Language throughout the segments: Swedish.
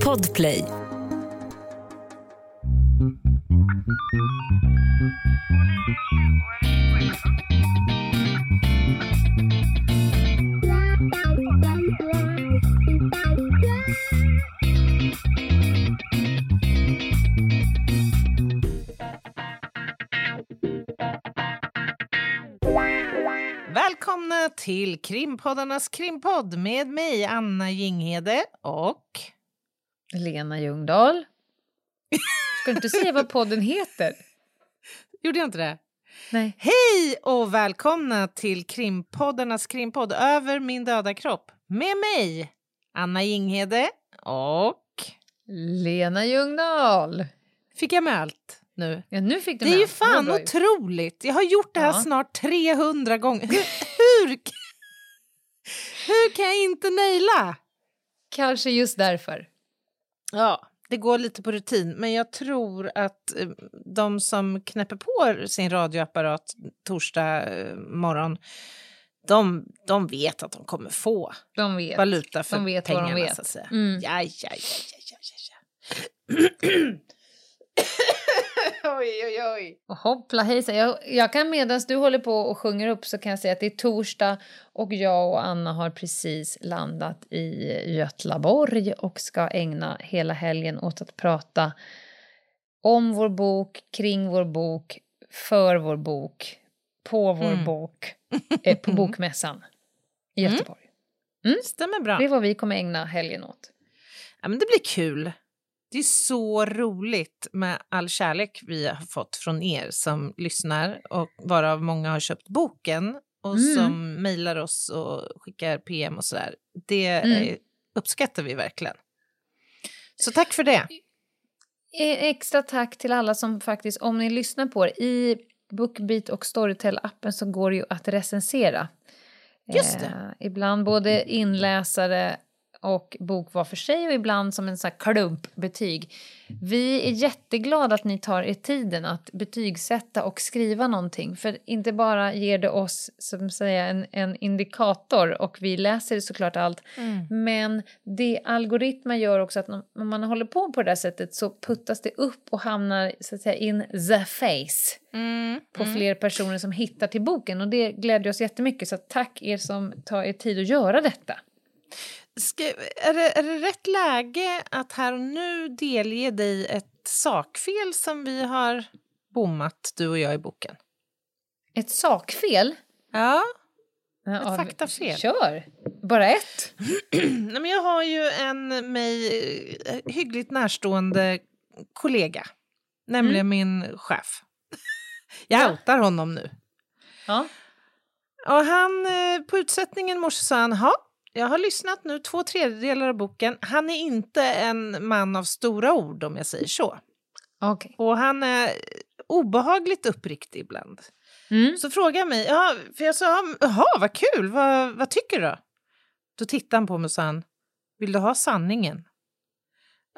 Podplay. Till krimpoddarnas krimpodd med mig, Anna Jinghede och... Lena Ljungdahl. Ska du inte säga vad podden heter? Gjorde jag inte det? Nej. Hej och välkomna till krimpoddarnas krimpodd Över min döda kropp med mig, Anna Jinghede och... Lena Ljungdahl. Fick jag med allt nu? Ja, nu fick du Det är ju fan otroligt! Jag har gjort det här Ja. snart 300 gånger. Hur, hur, kan jag inte naila? Kanske just därför. Ja, det går lite på rutin, men jag tror att eh, de som knäpper på sin radioapparat torsdag eh, morgon, de, de vet att de kommer få De vet. valuta för De vet vad de pengarna, vet. så att säga. Mm. Ja, ja, ja, ja, ja, ja. oj, oj, oj. Och Hoppla hejsan. Jag, jag kan medan du håller på och sjunger upp så kan jag säga att det är torsdag och jag och Anna har precis landat i Götlaborg och ska ägna hela helgen åt att prata om vår bok, kring vår bok, för vår bok, på vår Mm. bok, eh, på Bokmässan i Mm. Göteborg. Stämmer bra. Det är vad vi kommer ägna helgen åt. Ja, men det blir kul. Det är så roligt med all kärlek vi har fått från er som lyssnar och varav många har köpt boken och Mm. som mejlar oss och skickar PM och sådär. Det Mm. uppskattar vi verkligen. Så tack för det. Eh, Extra tack till alla som faktiskt, om ni lyssnar på det, i Bookbeat och Storytel-appen så går det ju att recensera. Just det. Eh, ibland både inläsare och bok var för sig och ibland som en här klumpbetyg. Vi är jätteglada att ni tar er tiden att betygsätta och skriva någonting. För inte bara ger det oss som säga, en, en indikator och vi läser såklart allt. Men det algoritmer gör också att om man håller på på det där sättet så puttas det upp och hamnar så att säga in the face Mm. på fler personer som hittar till boken och det glädjer oss jättemycket så tack er som tar er tid att göra detta. Ska, är, det, är det rätt läge att här och nu delge dig ett sakfel som vi har bommat, du och jag, i boken? Ett sakfel? Ja. Ja, faktafel. Kör! Bara ett? Nej, men jag har ju en mig eh, hyggligt närstående kollega, nämligen min chef. Jag Ja. outar honom nu. Ja. Och han, eh, på utsättningen i morse sa han, "Ha, jag har lyssnat nu två tredjedelar av boken. Han är inte en man av stora ord om jag säger så. Okej. Och han är obehagligt uppriktig ibland. Mm. Så frågade han mig, ja, för jag sa, jaha vad kul, vad, vad tycker du då? Då tittade han på mig och sa vill du ha sanningen?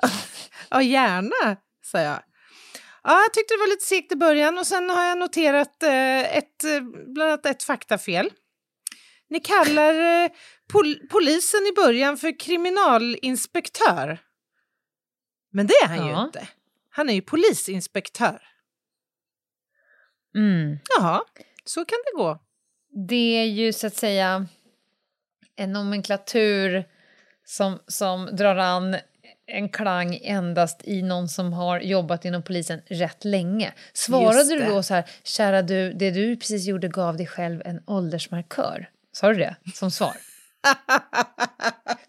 ja, gärna, sa jag. Ja, jag tyckte det var lite segt i början och sen har jag noterat eh, ett, eh, bland annat ett faktafel. Ni kallar eh, pol polisen i början för kriminalinspektör. Men det är han ju Ja. inte. Han är ju polisinspektör. Mm. Jaha, så kan det gå. Det är ju så att säga en nomenklatur som, som drar an en klang endast i någon som har jobbat inom polisen rätt länge. Svarade du då så här, kära du, det du precis gjorde gav dig själv en åldersmarkör? Sa du det som svar?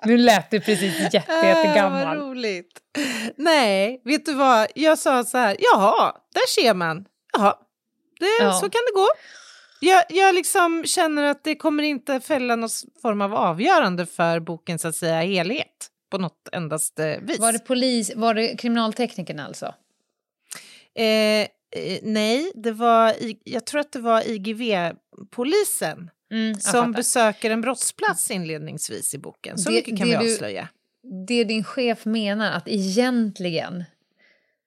Nu lät du precis jätte, Äh, vad roligt. Nej, vet du vad? Jag sa så här, jaha, där ser man. Jaha, det, Ja. så kan det gå. Jag, jag liksom känner att det kommer inte fälla någon form av avgörande för boken så att säga helhet på något endaste vis. Var det polis, var det kriminaltekniken alltså? Eh, eh, nej, det var jag tror att det var IGV-polisen Mm, som fattar. besöker en brottsplats inledningsvis i boken. Så Det- mycket kan vi du- avslöja. det din chef menar att egentligen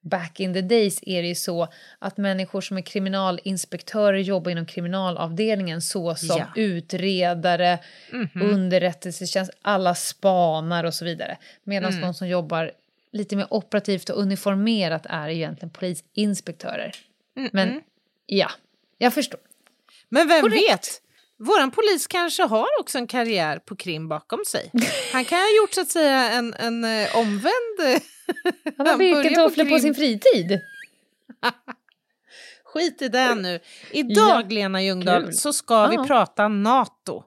back in the days är det ju så att människor som är kriminalinspektörer jobbar inom kriminalavdelningen så som Ja. utredare, Mhm. underrättelsetjänst, alla spanar och så vidare. Medan Mm. de som jobbar lite mer operativt och uniformerat är egentligen polisinspektörer. Mm, Men mm. ja, jag förstår. Men vem Korrekt. vet? Våran polis kanske har också en karriär på krim bakom sig. Han kan ha gjort så att säga en, en eh, omvänd... eh, Han har börjar birkentofflor på, krim. sin fritid. Skit i det nu. Idag, Ja, Lena Ljungdahl, kul. så ska vi Ja. prata Nato.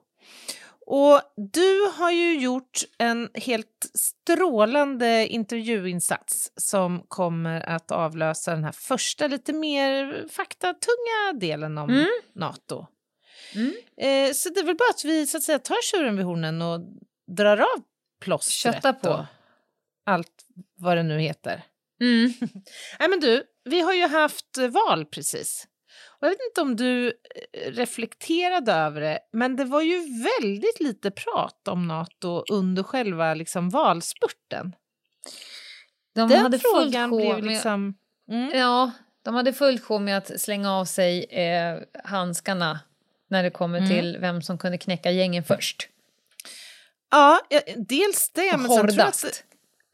Och du har ju gjort en helt strålande intervjuinsats som kommer att avlösa den här första lite mer faktatunga delen om Mm. Nato. Mm. Eh, så det är väl bara att vi så att säga, tar tjuren vid hornen och drar av plåstret Kötta på. och allt vad det nu heter. Mm. Nej men du, vi har ju haft val precis. Och jag vet inte om du eh, reflekterade över det, men det var ju väldigt lite prat om Nato under själva liksom, valspurten. De Den hade frågan blev liksom... Mm. Ja, de hade fullt sjå med att slänga av sig eh, handskarna när det kommer Mm. till vem som kunde knäcka gängen först. Ja, dels det, men sen tror jag att, Hårdast.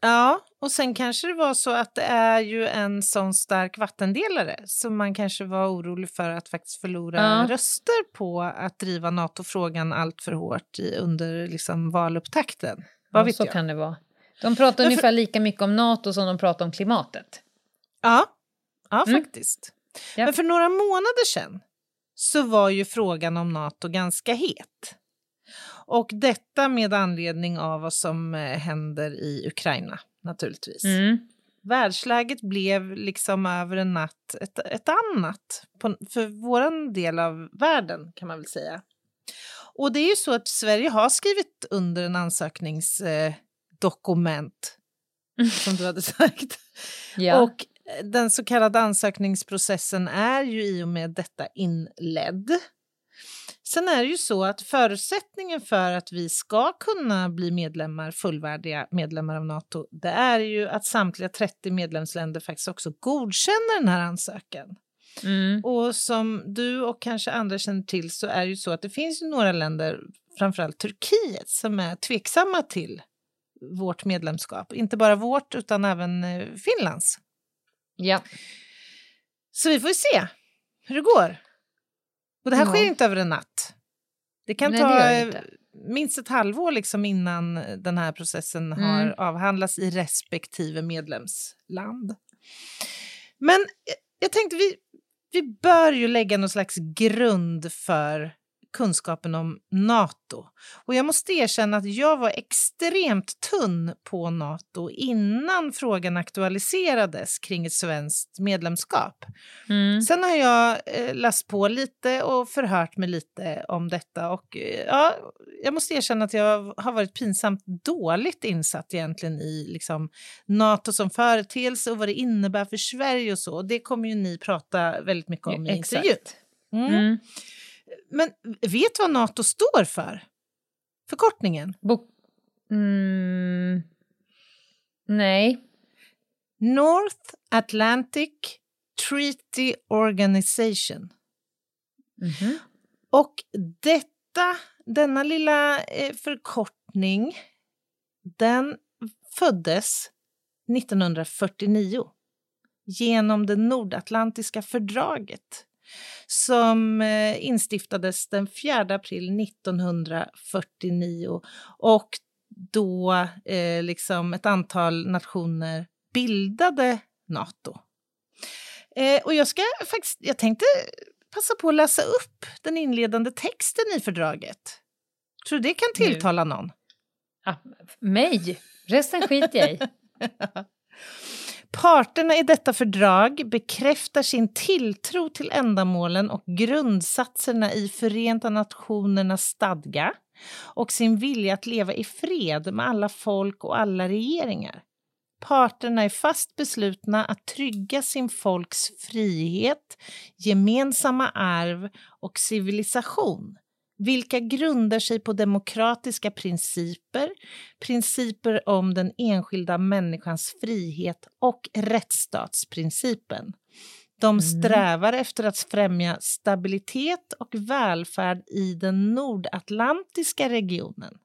Ja, och sen kanske det var så att det är ju en sån stark vattendelare så man kanske var orolig för att faktiskt förlora Ja. röster på att driva NATO-frågan allt för hårt i, under liksom valupptakten. Vad Ja, vet så jag? kan det vara. De pratar för- ungefär lika mycket om Nato som de pratar om klimatet. Ja, ja Mm. faktiskt. Ja. Men för några månader sedan så var ju frågan om Nato ganska het. Och detta med anledning av vad som eh, händer i Ukraina naturligtvis. Mm. Världsläget blev liksom över en natt ett, ett annat på, för vår del av världen kan man väl säga. Och det är ju så att Sverige har skrivit under en ansökningsdokument eh, dokument, som du hade sagt. Ja. Och den så kallade ansökningsprocessen är ju i och med detta inledd. Sen är det ju så att förutsättningen för att vi ska kunna bli medlemmar, fullvärdiga medlemmar av Nato, det är ju att samtliga 30 medlemsländer faktiskt också godkänner den här ansökan. mm. Och som du och kanske andra känner till så är det ju så att det finns ju några länder, framförallt Turkiet, som är tveksamma till vårt medlemskap. Inte bara vårt utan även eh, Finlands. Ja. Så vi får ju se hur det går. Och det här Ja. sker inte över en natt. Det kan Nej, ta det eh, minst ett halvår liksom innan den här processen Mm. har avhandlats i respektive medlemsland. Men jag, jag tänkte vi, vi bör ju lägga någon slags grund för kunskapen om Nato. Och jag måste erkänna att jag var extremt tunn på Nato innan frågan aktualiserades kring ett svenskt medlemskap. Mm. Sen har jag eh, läst på lite och förhört mig lite om detta och eh, ja, jag måste erkänna att jag har varit pinsamt dåligt insatt egentligen i liksom, Nato som företeelse och vad det innebär för Sverige och så. Det kommer ju ni prata väldigt mycket om i intervjun. Mm. Mm. Men vet du vad Nato står för? Förkortningen? Bo- mm. Nej. North Atlantic Treaty Organization. Mhm. Och detta, denna lilla eh, förkortning, den föddes 1949 genom det nordatlantiska fördraget som eh, instiftades den 4 april 1949 och då eh, liksom ett antal nationer bildade Nato. Eh, och jag ska faktiskt, jag tänkte passa på att läsa upp den inledande texten i fördraget. Tror du det kan tilltala någon? Ah, mig? Resten skiter jag i. Parterna i detta fördrag bekräftar sin tilltro till ändamålen och grundsatserna i Förenta nationernas stadga och sin vilja att leva i fred med alla folk och alla regeringar. Parterna är fast beslutna att trygga sin folks frihet, gemensamma arv och civilisation vilka grundar sig på demokratiska principer, principer om den enskilda människans frihet och rättsstatsprincipen. De strävar efter att främja stabilitet och välfärd i den nordatlantiska regionen.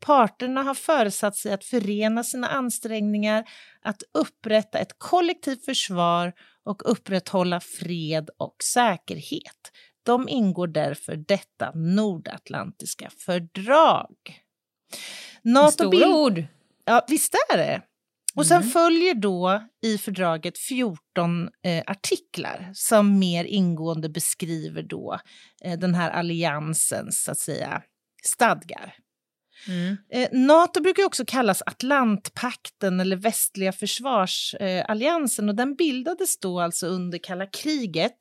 Parterna har föresatt sig att förena sina ansträngningar att upprätta ett kollektivt försvar och upprätthålla fred och säkerhet. De ingår därför detta nordatlantiska fördrag. Stora bild- ord. Ja, visst är det. Och sen Mm. följer då i fördraget 14 eh, artiklar som mer ingående beskriver då eh, den här alliansens, så att säga, stadgar. Mm. Eh, Nato brukar också kallas Atlantpakten eller västliga försvarsalliansen och den bildades då alltså under kalla kriget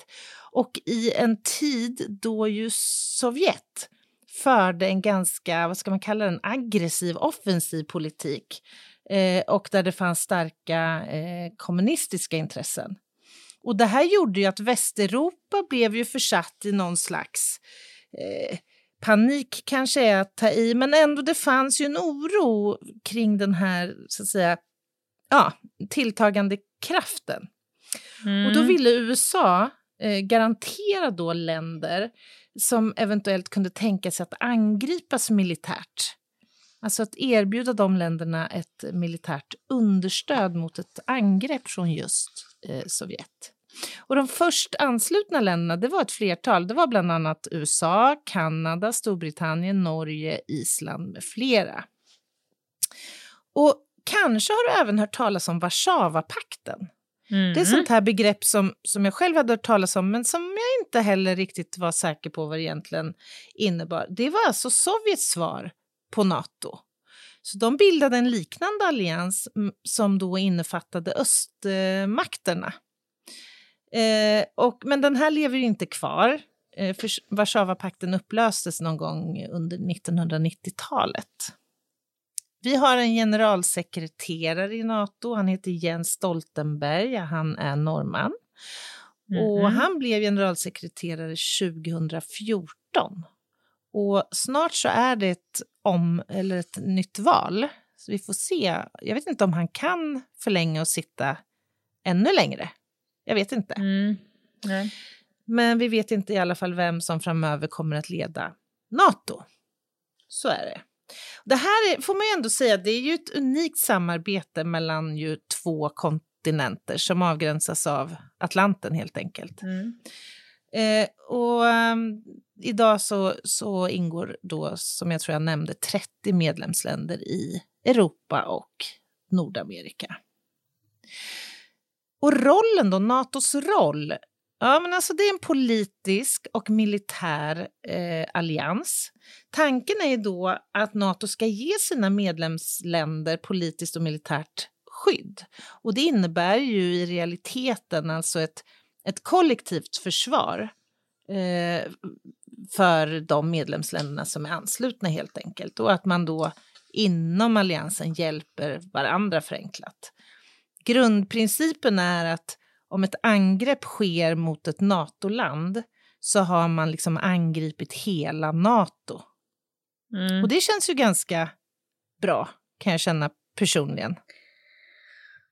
och i en tid då ju Sovjet förde en ganska, vad ska man kalla den, aggressiv offensiv politik eh, och där det fanns starka eh, kommunistiska intressen. Och det här gjorde ju att Västeuropa blev ju försatt i någon slags eh, panik kanske är att ta i, men ändå det fanns ju en oro kring den här så att säga, ja, tilltagande kraften. Mm. Och då ville USA eh, garantera då länder som eventuellt kunde tänka sig att angripas militärt. Alltså att erbjuda de länderna ett militärt understöd mot ett angrepp från just eh, Sovjet. Och de först anslutna länderna, det var ett flertal. Det var bland annat USA, Kanada, Storbritannien, Norge, Island med flera. Och kanske har du även hört talas om Warszawapakten. Mm. Det är sånt här begrepp som, som jag själv hade hört talas om men som jag inte heller riktigt var säker på vad det egentligen innebar. Det var alltså Sovjets svar på Nato. Så de bildade en liknande allians mm, som då innefattade östmakterna. Eh, och, men den här lever ju inte kvar. Eh, Warszawapakten upplöstes någon gång under 1990-talet. Vi har en generalsekreterare i Nato. Han heter Jens Stoltenberg. Han är norrman. Och Mhm. han blev generalsekreterare 2014. Och snart så är det ett, om, eller ett nytt val. Så vi får se. Jag vet inte om han kan förlänga och sitta ännu längre. Jag vet inte. Mm. Men vi vet inte i alla fall vem som framöver kommer att leda Nato. Så är det. Det här är, får man ju ändå säga, det är ju ett unikt samarbete mellan ju två kontinenter som avgränsas av Atlanten helt enkelt. Mm. Eh, och ehm, idag så, så ingår då, som jag tror jag nämnde, 30 medlemsländer i Europa och Nordamerika. Och rollen då, Natos roll? Ja, men alltså det är en politisk och militär eh, allians. Tanken är ju då att Nato ska ge sina medlemsländer politiskt och militärt skydd. Och det innebär ju i realiteten alltså ett, ett kollektivt försvar eh, för de medlemsländerna som är anslutna helt enkelt. Och att man då inom alliansen hjälper varandra förenklat. Grundprincipen är att om ett angrepp sker mot ett NATO-land så har man liksom angripit hela NATO. Mm. Och det känns ju ganska bra, kan jag känna personligen.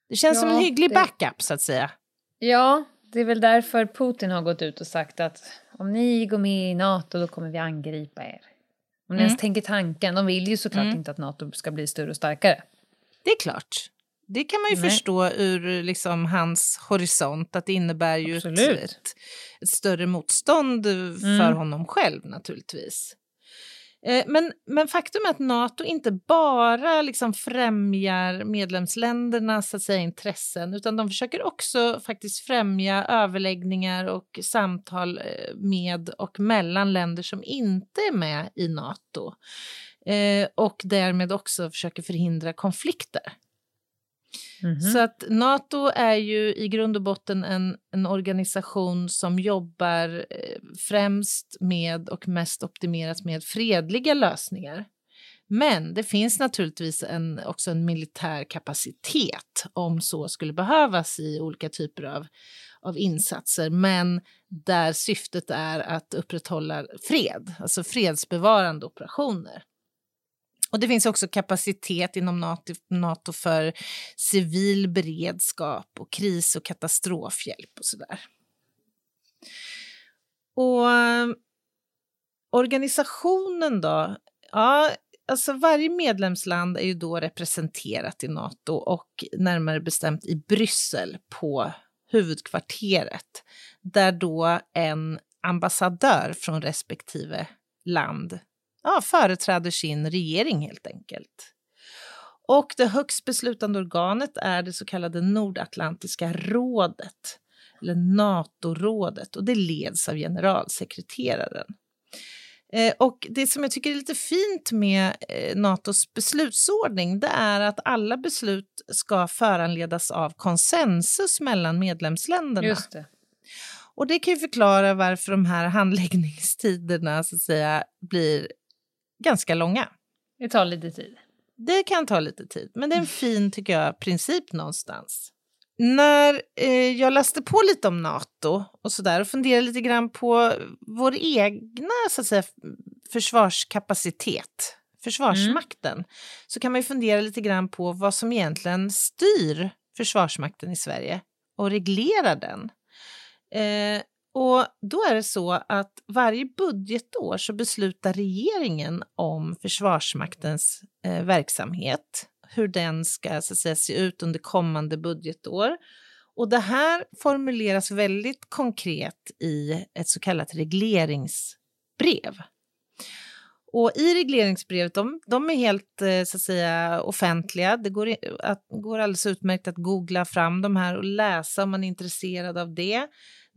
Det känns som Ja, en hygglig det- backup, så att säga. Ja, det är väl därför Putin har gått ut och sagt att om ni går med i NATO då kommer vi angripa er. Om ni Mm. ens tänker tanken, de vill ju såklart Mm. inte att NATO ska bli större och starkare. Det är klart. Det kan man ju Nej. förstå ur liksom hans horisont, att det innebär ju ett, ett, ett större motstånd för Mm. honom själv naturligtvis. Eh, Men, men faktum är att Nato inte bara liksom främjar medlemsländernas så att säga, intressen utan de försöker också faktiskt främja överläggningar och samtal eh, med och mellan länder som inte är med i Nato eh, och därmed också försöker förhindra konflikter. Mhm. Så att Nato är ju i grund och botten en, en organisation som jobbar eh, främst med och mest optimerat med fredliga lösningar. Men det finns naturligtvis en, också en militär kapacitet om så skulle behövas i olika typer av, av insatser. Men där syftet är att upprätthålla fred, alltså fredsbevarande operationer. Och det finns också kapacitet inom NATO, NATO för civil beredskap och kris och katastrofhjälp och sådär. Och ehm, organisationen då? Ja, alltså varje medlemsland är ju då representerat i Nato och närmare bestämt i Bryssel på huvudkvarteret där då en ambassadör från respektive land ja, företräder sin regering helt enkelt. Och det högst beslutande organet är det så kallade Nordatlantiska rådet, eller NATO-rådet, och det leds av generalsekreteraren. Eh, och det som jag tycker är lite fint med eh, Natos beslutsordning det är att alla beslut ska föranledas av konsensus mellan medlemsländerna. Just det. Och det kan ju förklara varför de här handläggningstiderna så att säga blir ganska långa. Det tar lite tid. Det kan ta lite tid, men det är en fin tycker jag, princip någonstans. När eh, jag läste på lite om Nato och sådär och funderade lite grann på vår egna så att säga, försvarskapacitet, Försvarsmakten, mm. så kan man ju fundera lite grann på vad som egentligen styr Försvarsmakten i Sverige och reglerar den. Eh, och då är det så att varje budgetår så beslutar regeringen om Försvarsmaktens eh, verksamhet, hur den ska så att säga, se ut under kommande budgetår. Och det här formuleras väldigt konkret i ett så kallat regleringsbrev. Och i regleringsbrevet, de, de är helt eh, så att säga offentliga. Det går, att, går alldeles utmärkt att googla fram de här och läsa om man är intresserad av det.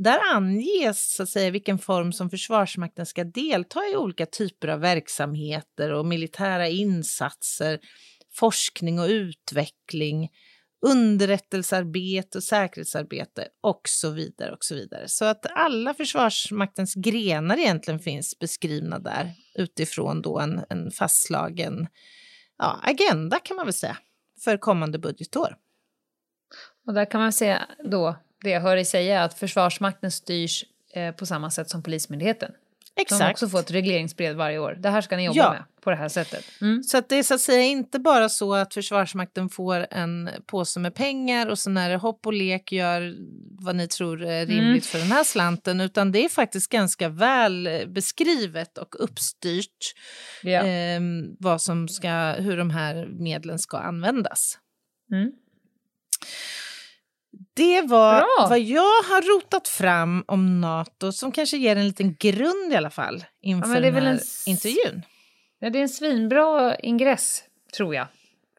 Där anges så att säga, vilken form som Försvarsmakten ska delta i olika typer av verksamheter och militära insatser, forskning och utveckling, underrättelsearbete och säkerhetsarbete och så vidare. och Så vidare. Så att alla Försvarsmaktens grenar egentligen finns beskrivna där utifrån då en, en fastslagen ja, agenda kan man väl säga för kommande budgetår. Och där kan man säga då det jag hör dig säga att Försvarsmakten styrs eh, på samma sätt som Polismyndigheten. Exakt. De också får ett regleringsbrev varje år. Det här ska ni jobba ja. med på det här sättet. Mm. Så det är så att säga inte bara så att Försvarsmakten får en påse med pengar och så när det hopp och lek gör vad ni tror är rimligt mm. för den här slanten utan det är faktiskt ganska väl beskrivet och uppstyrt ja. eh, vad som ska, hur de här medlen ska användas. Mm. Det var Bra. vad jag har rotat fram om Nato som kanske ger en liten grund i alla fall inför ja, den här en... intervjun. Ja, det är en svinbra ingress, tror jag.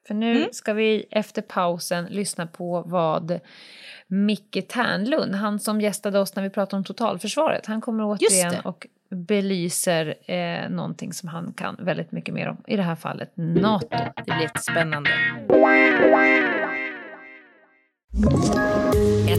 För nu mm. ska vi efter pausen lyssna på vad Micke Ternlund, han som gästade oss när vi pratade om totalförsvaret, han kommer återigen och belyser eh, någonting som han kan väldigt mycket mer om. I det här fallet NATO. Det blir jättespännande.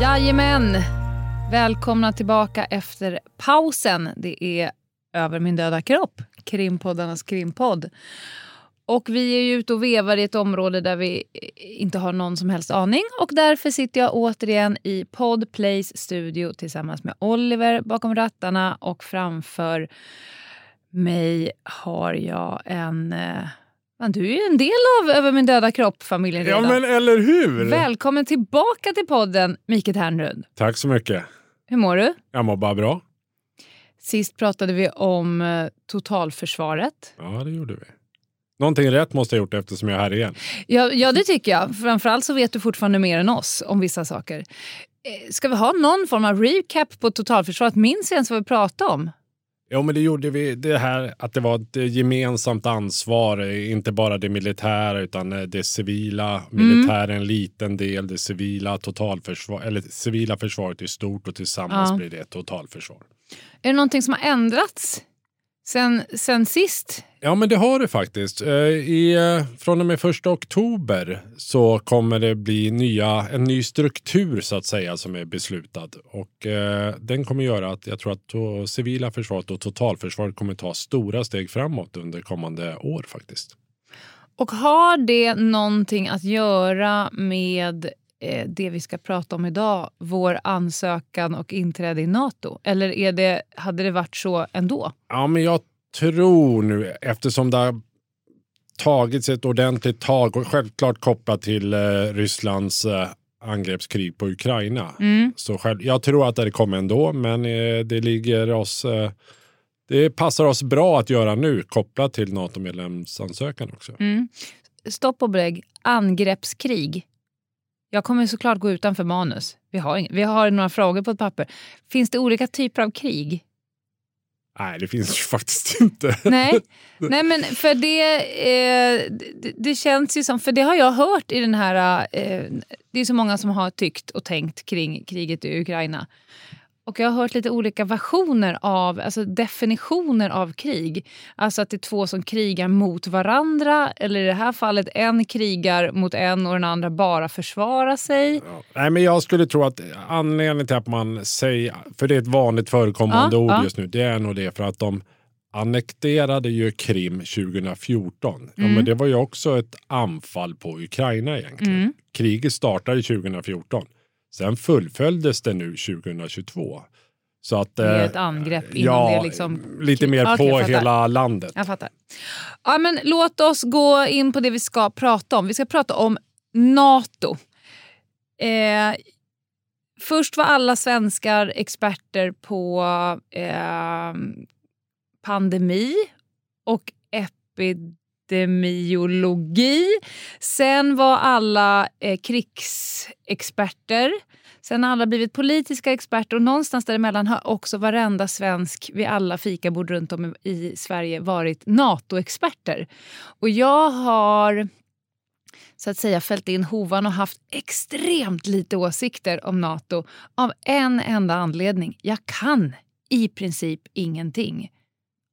Jajamän! Välkomna tillbaka efter pausen. Det är Över min döda kropp, krimpoddarnas krimpodd. Och vi är ju ute och vevar i ett område där vi inte har någon som helst aning. Och därför sitter jag återigen i Podplays studio tillsammans med Oliver bakom rattarna och framför mig har jag en eh, men du är ju en del av Över min döda kropp-familjen redan. Ja, men eller hur! Välkommen tillbaka till podden, Mikael Ternrud. Tack så mycket. Hur mår du? Jag mår bara bra. Sist pratade vi om eh, totalförsvaret. Ja, det gjorde vi. Någonting rätt måste jag ha gjort eftersom jag är här igen. Ja, ja, det tycker jag. Framförallt så vet du fortfarande mer än oss om vissa saker. Eh, ska vi ha någon form av recap på totalförsvaret? Minns vi ens vad vi pratade om? Ja, men det gjorde vi. Det här att det var ett gemensamt ansvar, inte bara det militära utan eh, det civila. Militär är en liten del, det civila totalförsvar, eller civila försvaret i stort och tillsammans Ja. blir det ett totalförsvar. Är det någonting som har ändrats sen, sen sist? Ja, men det har det faktiskt. Eh, I, eh, från och med första oktober så kommer det bli nya, en ny struktur så att säga som är beslutad. Och eh, den kommer göra att jag tror att to, civila försvaret och totalförsvaret kommer ta stora steg framåt under kommande år faktiskt. Och har det någonting att göra med eh, det vi ska prata om idag, vår ansökan och inträde i Nato? Eller är det, hade det varit så ändå? Ja, men jag tror nu eftersom det har tagits ett ordentligt tag och självklart kopplat till eh, Rysslands eh, angreppskrig på Ukraina. Mm. Så själv, jag tror att det kommer ändå, men eh, det ligger oss... Eh, det passar oss bra att göra nu kopplat till NATO-medlemsansökan också. Mm. Stopp och belägg. Angreppskrig. Jag kommer såklart gå utanför manus. Vi har, vi har några frågor på ett papper. Finns det olika typer av krig? Nej, det finns ju faktiskt inte. Nej, Nej men för det, eh, det, det känns ju som, för det har jag hört i den här, eh, det är så många som har tyckt och tänkt kring kriget i Ukraina. Och jag har hört lite olika versioner av, alltså definitioner av krig. Alltså att det är två som krigar mot varandra eller i det här fallet en krigar mot en och den andra bara försvarar sig. Ja. Nej, men jag skulle tro att anledningen till att man säger, för det är ett vanligt förekommande Ja, ord ja. just nu, det är nog det för att de annekterade ju Krim 2014. Ja, Mm. men det var ju också ett anfall på Ukraina egentligen. Mm. Kriget startade 2014. Sen fullföljdes det nu 2022. Så att, Det är eh, ett angrepp innan ja, det liksom... lite mer Okej, på hela landet. Jag fattar. Ja, men låt oss gå in på det vi ska prata om. Vi ska prata om Nato. Eh, först var alla svenskar experter på eh, pandemi och epidemiologi. Sen var alla eh, krigsexperter. Sen har alla blivit politiska experter och någonstans däremellan har också varenda svensk vid alla fikabord runt om i Sverige varit NATO-experter. Och jag har så att säga fällt in hovan och haft extremt lite åsikter om Nato av en enda anledning. Jag kan i princip ingenting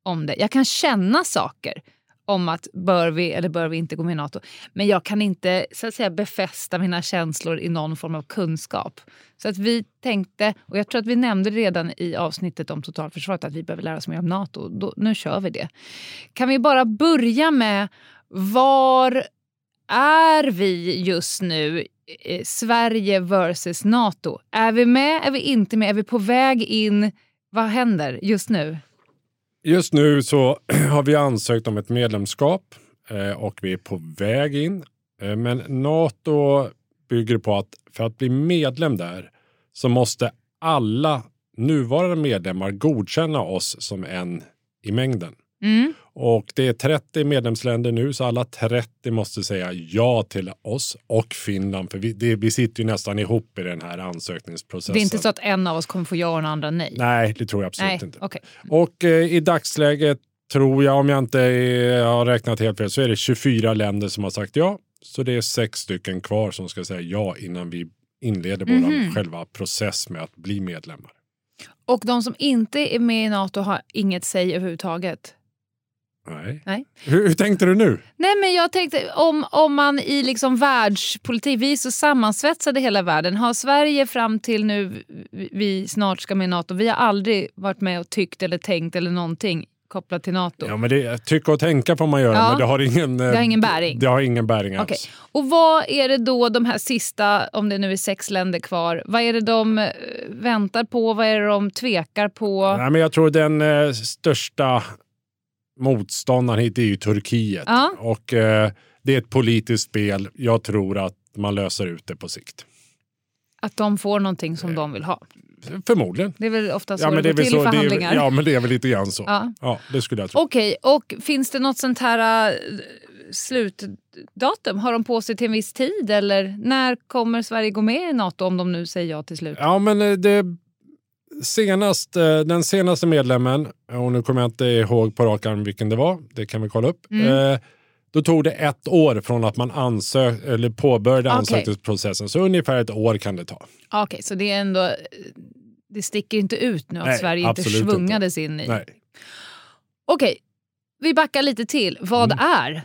om det. Jag kan känna saker om att bör vi eller bör vi inte gå med i Nato. Men jag kan inte så att säga befästa mina känslor i någon form av kunskap. Så att vi tänkte, och jag tror att vi nämnde redan i avsnittet om totalförsvaret, att vi behöver lära oss mer om Nato. Då, nu kör vi det. Kan vi bara börja med var är vi just nu? Eh, Sverige versus Nato. Är vi med? Är vi inte med? Är vi på väg in? Vad händer just nu? Just nu så har vi ansökt om ett medlemskap eh, och vi är på väg in. Eh, men Nato bygger på att för att bli medlem där så måste alla nuvarande medlemmar godkänna oss som en i mängden. Mm. Och det är 30 medlemsländer nu så alla 30 måste säga ja till oss och Finland. För vi, det, vi sitter ju nästan ihop i den här ansökningsprocessen. Det är inte så att en av oss kommer få ja och den andra nej? Nej, det tror jag absolut Nej, inte. okej. Och eh, i dagsläget tror jag, om jag inte eh, har räknat helt fel, så är det 24 länder som har sagt ja. Så det är sex stycken kvar som ska säga ja innan vi inleder Mhm. vår själva process med att bli medlemmar. Och de som inte är med i Nato har inget säg överhuvudtaget? Nej. Nej. Hur, hur tänkte du nu? Nej men jag tänkte om, om man i liksom världspolitik, vi är så sammansvetsade hela världen. Har Sverige fram till nu vi- snart ska med i Nato, vi har aldrig varit med och tyckt eller tänkt eller någonting kopplat till Nato. Ja, men det, tycka och tänka får man göra, Ja. men det har ingen, Det har ingen bäring. Det har ingen bäring alls. Och vad är det då de här sista, om det nu är sex länder kvar, vad är det de eh, väntar på? Vad är det de tvekar på? Nej, men jag tror den eh, största motståndaren hit är ju Turkiet. Ja. Och eh, det är ett politiskt spel. Jag tror att man löser ut det på sikt. Att de får någonting som de vill ha. Förmodligen. Det är väl ofta så Ja, det men det går är till så, är, förhandlingar. väl- ja, men det är väl lite grann så. Ja. Ja, det skulle jag tro. Okej, och finns det något sånt här äh, slutdatum? Har de på sig till en viss tid eller när kommer Sverige gå med i Nato om de nu säger ja till slut? Ja, men eh, det, senast, eh, den senaste medlemmen, och nu kommer jag inte ihåg på rak arm vilken det var, det kan vi kolla upp. Mm. Eh, då tog det ett år från att man ansök, eller påbörjade Okej. ansökningsprocessen. Så ungefär ett år kan det ta. Okej, så det är ändå... Det sticker inte ut nu att Nej, Sverige inte absolut inte. svungades in i. Nej. Okej, vi backar lite till. Vad Mm. är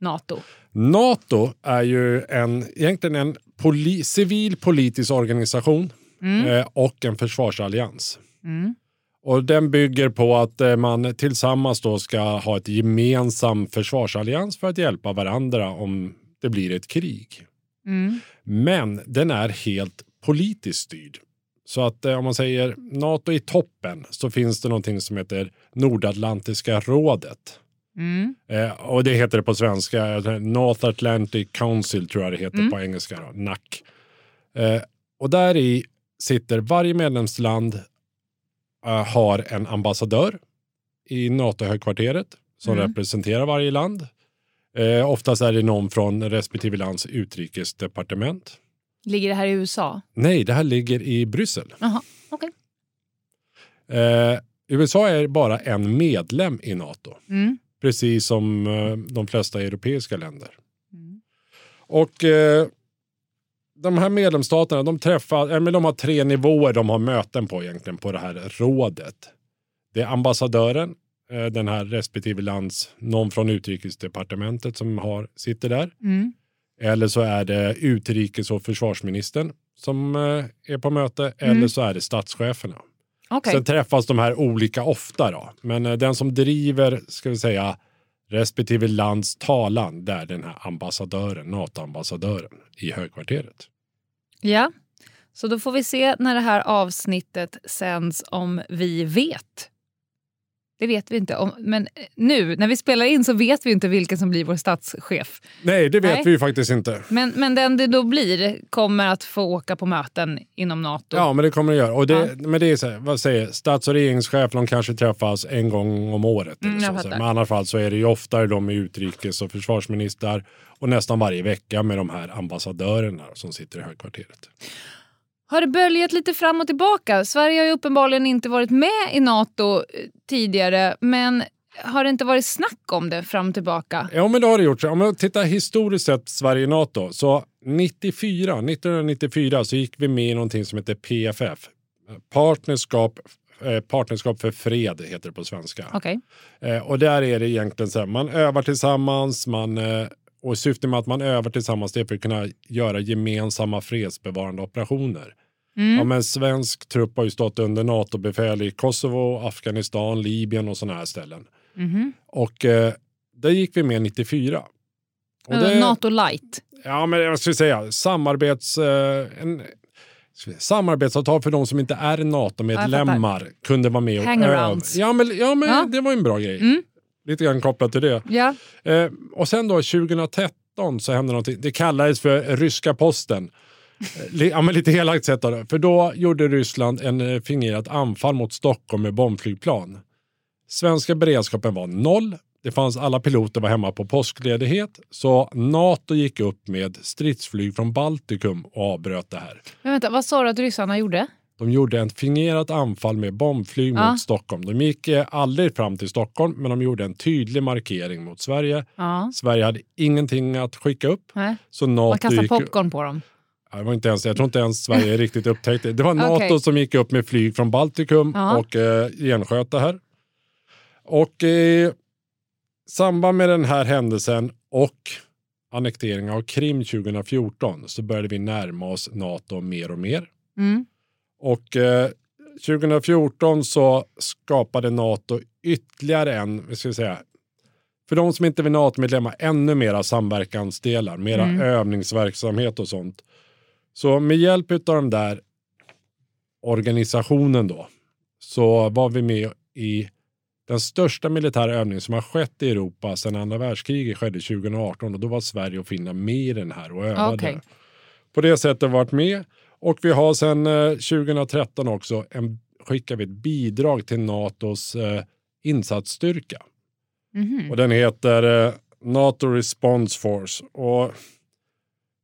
Nato? Nato är ju en, egentligen en poli, civil politisk organisation Mm. eh, och en försvarsallians. Mm. Och den bygger på att eh, man tillsammans då ska ha ett gemensam försvarsallians för att hjälpa varandra om det blir ett krig. Mm. Men den är helt politiskt styrd. Så att eh, om man säger Nato i toppen så finns det någonting som heter Nordatlantiska rådet. Mm. Eh, och det heter det på svenska, North Atlantic Council tror jag det heter Mm. på engelska, då, NAC. Eh, och där i sitter varje medlemsland eh, har en ambassadör i NATO-högkvarteret som Mm. representerar varje land. Eh, oftast är det någon från respektive lands utrikesdepartement. Ligger det här i USA? Nej, det här ligger i Bryssel. Jaha, okej. Eh, USA är bara en medlem i NATO, Mm. precis som eh, de flesta europeiska länder. Mm. Och eh, de här medlemsstaterna, de träffar, men de har tre nivåer de har möten på egentligen på det här rådet. Det är ambassadören, eh, den här respektive lands, någon från utrikesdepartementet som har, sitter där. Mm. Eller så är det utrikes och försvarsministern som eh, är på möte. Mm. Eller så är det statscheferna. Okej. Sen träffas de här olika ofta då. Men eh, den som driver, ska vi säga, respektive lands talan, där den här ambassadören, NATO-ambassadören i högkvarteret. Ja, så då får vi se när det här avsnittet sänds om vi vet. Det vet vi inte. Om, men nu när vi spelar in så vet vi inte vilken som blir vår statschef. Nej, det vet Nej. vi ju faktiskt inte. Men, men den det då blir kommer att få åka på möten inom Nato. Ja, men det kommer det göra. Och det, Men det är så här, vad säger stats och regeringschef, de kanske träffas en gång om året. Mm, jag så. Men i alla fall så är det ju oftare de med utrikes och försvarsministrar och nästan varje vecka med de här ambassadörerna som sitter i högkvarteret. Har det böljat lite fram och tillbaka? Sverige har ju uppenbarligen inte varit med i Nato eh, tidigare men har det inte varit snack om det fram och tillbaka? Ja, men det har det gjort. Om man tittar historiskt sett Sverige-NATO så 94, 1994 så gick vi med i någonting som heter PFF. Partnerskap, eh, partnerskap för fred heter det på svenska. Okej. Eh, och där är det egentligen så här, man övar tillsammans, man, och syftet med att man övar tillsammans det är för att kunna göra gemensamma fredsbevarande operationer. Mm. Ja, men svensk trupp har ju stått under NATO-befäl i Kosovo, Afghanistan, Libyen och sådana här ställen. Mhm. Och eh, där gick vi med 94. Och det, Nato light. Ja, men jag skulle säga samarbets... Eh, en, samarbetsavtal för de som inte är NATO-medlemmar kunde vara med och öva. Ja, men, ja, men Ja. det var en bra grej. Mm. Lite grann kopplat till det. Ja. Eh, och sen då 2013 så hände någonting. Det kallades för ryska posten. Eh, ja, men lite elakt sett då. För då gjorde Ryssland en eh, fingerat anfall mot Stockholm med bombflygplan. Svenska beredskapen var noll. Det fanns alla piloter var hemma på påskledighet. Så NATO gick upp med stridsflyg från Baltikum och avbröt det här. Men vänta, vad sa du att ryssarna gjorde? De gjorde ett fingerat anfall med bombflyg Ja. mot Stockholm. De gick eh, aldrig fram till Stockholm, men de gjorde en tydlig markering mot Sverige. Ja. Sverige hade ingenting att skicka upp. Nej. Så Man NATO kastar gick, popcorn på dem. Det var inte ens, jag tror inte ens Sverige riktigt upptäckte det. Det var NATO Okej. som gick upp med flyg från Baltikum Ja. och eh, gensköt det här. Och i samband med den här händelsen och annekteringen av Krim 2014 så började vi närma oss NATO mer och mer. Mm. Och eh, 2014 så skapade NATO ytterligare en, vad ska säga, för de som inte vill NATO-medlemmar, ännu mera samverkansdelar, mera Mm. övningsverksamhet och sånt. Så med hjälp av den där organisationen då, så var vi med i den största militära övning som har skett i Europa sedan andra världskriget skedde 2018 och då var Sverige och Finland med i den här och övade. Okej. På det sättet varit med och vi har sedan eh, 2013 också en, skickar vi ett bidrag till NATOs eh, insatsstyrka. Mhm. Och den heter eh, NATO Response Force. Och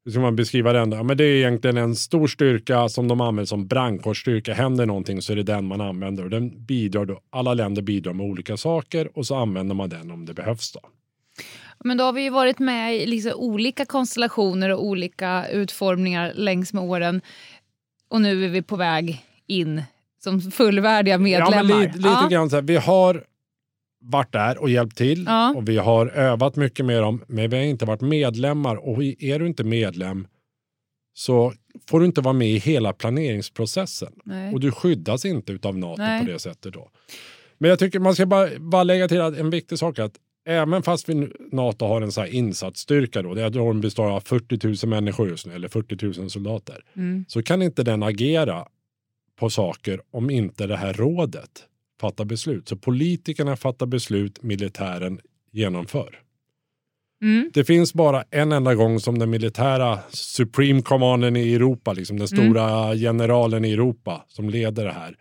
hur ska man beskriva den? Ja, men det är egentligen en stor styrka som de använder som brandkårsstyrka. Händer någonting så är det den man använder och den bidrar då. Alla länder bidrar med olika saker och så använder man den om det behövs. Då. Men då har vi ju varit med i liksom olika konstellationer och olika utformningar längs med åren. Och nu är vi på väg in som fullvärdiga medlemmar. Ja, men lite, lite ja. grann så här, vi har varit där och hjälpt till Ja. och vi har övat mycket med dem, men vi har inte varit medlemmar och är du inte medlem så får du inte vara med i hela planeringsprocessen Nej. och du skyddas inte av NATO Nej. på det sättet. då. Men jag tycker man ska bara, bara lägga till att en viktig sak är att även fast vi, NATO har en så här insatsstyrka, då, att de består av 40 000 människor just nu, eller 40 000 soldater, Mm. så kan inte den agera på saker om inte det här rådet fattar beslut. Så politikerna fattar beslut, militären genomför. Mm. Det finns bara en enda gång som den militära Supreme Commanden i Europa, liksom den Mm. stora generalen i Europa som leder det här.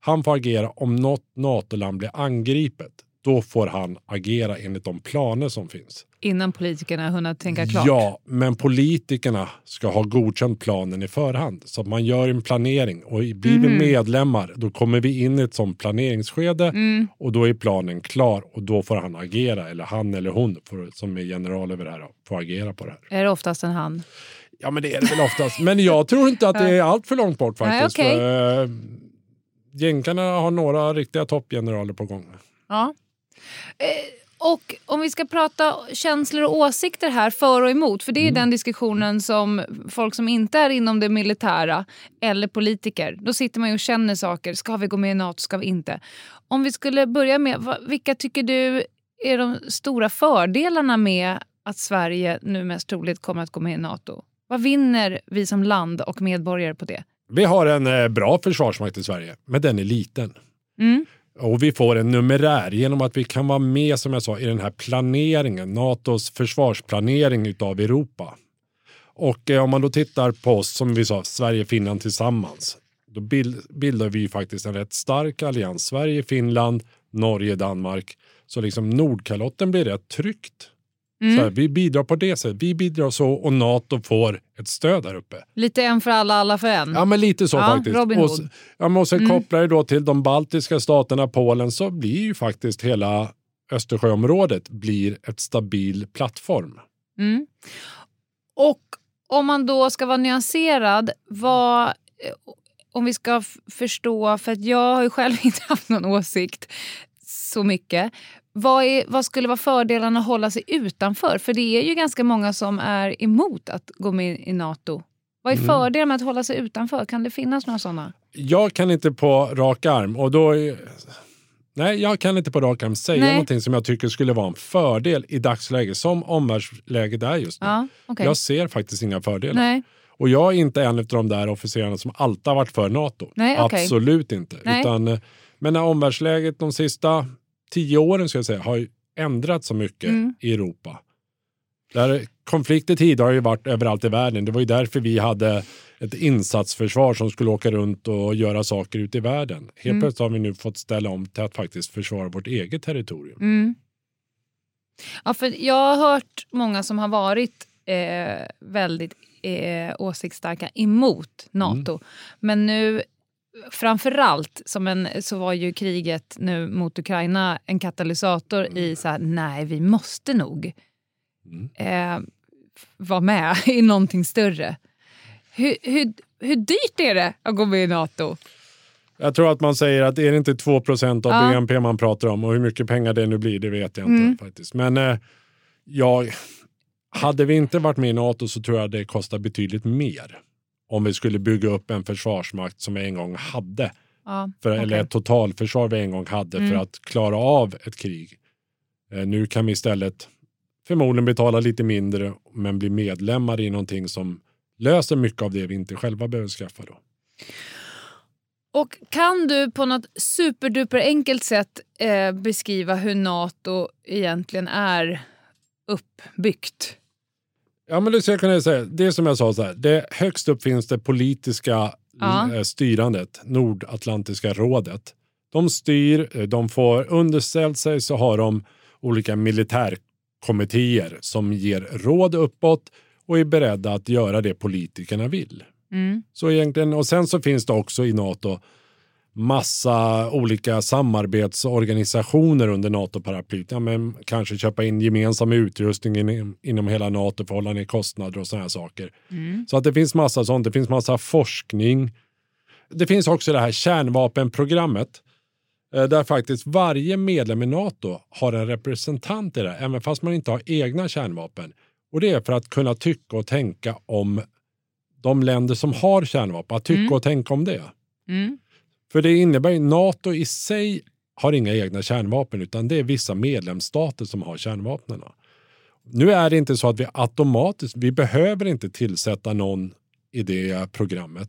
Han får agera om något NATO-land blir angripet. Då får han agera enligt de planer som finns. Innan politikerna hunnit tänka klart. Ja, men politikerna ska ha godkänt planen i förhand. Så att man gör en planering och blir vi Mhm. medlemmar då kommer vi in i ett sånt planeringsskede Mm. och då är planen klar och då får han agera, eller han eller hon får, som är general över det här, får agera på det här. Är det oftast en han? Ja men det är det väl oftast. Men jag tror inte att det är allt för långt bort Nej, faktiskt. okej. För, eh, Jänkarna har några riktiga toppgeneraler på gång. Ja. Eh, och om vi ska prata känslor och åsikter här för och emot. För det är Mm. den diskussionen som folk som inte är inom det militära eller politiker. Då sitter man ju och känner saker. Ska vi gå med i NATO? Ska vi inte? Om vi skulle börja med, vilka tycker du är de stora fördelarna med att Sverige nu mest troligt kommer att gå med i NATO? Vad vinner vi som land och medborgare på det? Vi har en eh, bra försvarsmakt i Sverige, men den är liten. Mm. Och vi får en numerär genom att vi kan vara med, som jag sa, i den här planeringen, NATOs försvarsplanering utav Europa. Och eh, om man då tittar på oss, som vi sa, Sverige och Finland tillsammans, då bild, bildar vi ju faktiskt en rätt stark allians. Sverige, Finland, Norge, Danmark. Så liksom Nordkalotten blir rätt tryggt. Mm. Så här, vi bidrar på det sättet. Vi bidrar så och NATO får ett stöd där uppe. Lite en för alla, alla för en. Ja, men lite så Ja, faktiskt. Robin och, Hood. s- ja, men och sen Mm. kopplar det då till de baltiska staterna, Polen, så blir ju faktiskt hela Östersjöområdet blir ett stabil plattform. Mm. Och om man då ska vara nyanserad, vad, eh, om vi ska förstå, för att jag har ju själv inte haft någon åsikt så mycket. Vad, är, vad skulle vara fördelarna att hålla sig utanför? För det är ju ganska många som är emot att gå med i NATO. Vad är Mm. fördelen med att hålla sig utanför? Kan det finnas några sådana? Jag kan inte på rak arm och då är, Nej, jag kan inte på rak arm säga Nej. någonting som jag tycker skulle vara en fördel i dagsläget som omvärldsläget är just nu. Ja, okej. Jag ser faktiskt inga fördelar. Nej. Och jag är inte en av de där officerarna som alltid har varit för NATO. Nej, okej. Absolut inte. Utan, eh, men när omvärldsläget de sista tio åren ska jag säga, har ju ändrats så mycket Mm. i Europa. Där konflikter tidigare har ju varit överallt i världen. Det var ju därför vi hade ett insatsförsvar som skulle åka runt och göra saker ute i världen. Helt Mm. plötsligt har vi nu fått ställa om till att faktiskt försvara vårt eget territorium. Mm. Ja, för jag har hört många som har varit eh, väldigt eh, åsiktsstarka emot Nato. Men nu, framförallt, som en, så var ju kriget nu mot Ukraina en katalysator i så här, nej, vi måste nog Mm. eh, vara med i någonting större. Hur, hur, hur dyrt är det att gå med i Nato? Jag tror att man säger att är det inte 2% av Ja. BNP man pratar om och hur mycket pengar det nu blir, det vet jag inte Mm. faktiskt. Men eh, jag, hade vi inte varit med i NATO så tror jag det kostar betydligt mer. Om vi skulle bygga upp en försvarsmakt som vi en gång hade. Ja, För, okej. Eller ett totalförsvar vi en gång hade Mm. för att klara av ett krig. Eh, nu kan vi istället förmodligen betala lite mindre men bli medlemmar i någonting som löser mycket av det vi inte själva behöver skaffa. Då. Och kan du på något superduper enkelt sätt eh, beskriva hur Nato egentligen är uppbyggt? Ja, men det ska jag kunna säga. Det är som jag sa, så här, det, högst upp finns det politiska Ja. eh, styrandet, Nordatlantiska rådet. De styr, eh, de får underställt sig så har de olika militärkommittéer som ger råd uppåt och är beredda att göra det politikerna vill. Mm. Så egentligen, och sen så finns det också i Nato massa olika samarbetsorganisationer under NATO-paraplyt. Ja, men kanske köpa in gemensam utrustning in, inom hela NATO för att hålla ner kostnader och sådana här saker. Mm. Så att det finns massa sånt. Det finns massa forskning. Det finns också det här kärnvapenprogrammet eh, där faktiskt varje medlem i NATO har en representant i det, även fast man inte har egna kärnvapen. Och det är för att kunna tycka och tänka om de länder som har kärnvapen, att tycka Mm. och tänka om det. Mm. För det innebär ju NATO i sig har inga egna kärnvapen utan det är vissa medlemsstater som har kärnvapnen. Nu är det inte så att vi automatiskt, vi behöver inte tillsätta någon i det programmet.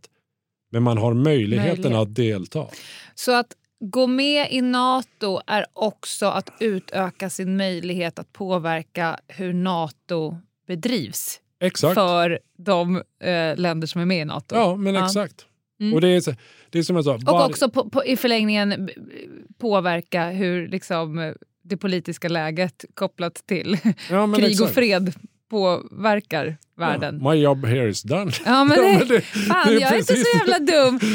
Men man har möjligheten Möjlighet. att delta. Så att gå med i Nato är också att utöka sin möjlighet att påverka hur Nato bedrivs Exakt. för de eh, länder som är med i Nato. Ja, men Ja. exakt. Mm. Och det är, så- det är som jag sa. Och var- också på, på, i förlängningen påverka hur liksom, det politiska läget kopplat till ja, krig och exakt. fred påverkar världen. Ja, my job here is done. Ja, men Ja, men det- fan, det är jag är inte precis- så jävla dum.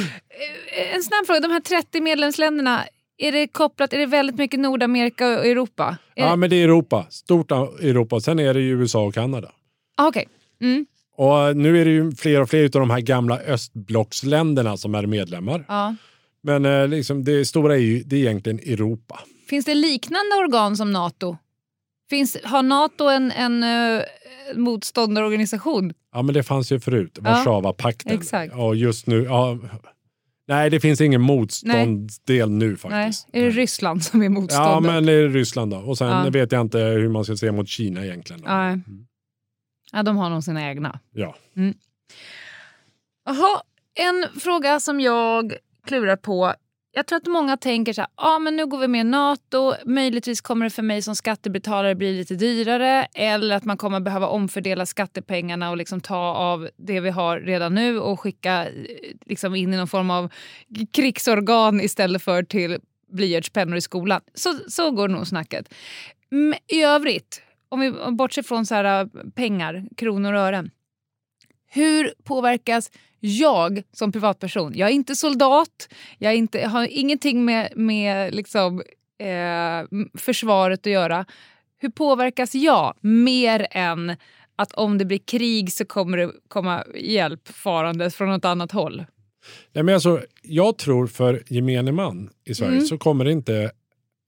Eh, En snabb fråga, de här 30 medlemsländerna, är det kopplat, är det väldigt mycket Nordamerika och Europa? Är Ja, det- men det är Europa. Stort Europa. Sen är det ju USA och Kanada. Ah, Okej. Mm, Och nu är det ju fler och fler av de här gamla östblocksländerna som är medlemmar. ja. Men eh, liksom, det stora är ju det är egentligen Europa. Finns det liknande organ som Nato? Finns, har Nato en, en uh, motståndarorganisation? Ja, men det fanns ju förut. Warszawapakten. exakt. Och just nu, ja, nej, det finns ingen motståndsdel nu faktiskt. Nej. Är det Ryssland som är motståndare? Ja, men det är Ryssland då. Och sen Ja. vet jag inte hur man ska se mot Kina egentligen. Då. Nej. Ja, de har nog sina egna. Ja. Jaha, en fråga som jag klurar på. Jag tror att många tänker så här, ah, men nu går vi med i Nato, möjligtvis kommer det för mig som skattebetalare bli lite dyrare eller att man kommer behöva omfördela skattepengarna och liksom ta av det vi har redan nu och skicka eh, liksom in i någon form av krigsorgan istället för till blyertspennor i skolan. Så, så går nog snacket. Men I övrigt, om vi bortser från så här, äh, pengar, kronor och ören. Hur påverkas jag som privatperson? Jag är inte soldat, jag, är inte, jag har ingenting med, med liksom, eh, försvaret att göra. Hur påverkas jag mer än att om det blir krig så kommer det komma hjälp farandes från något annat håll? Nej, men alltså, jag tror för gemene man i Sverige Mm. så kommer det inte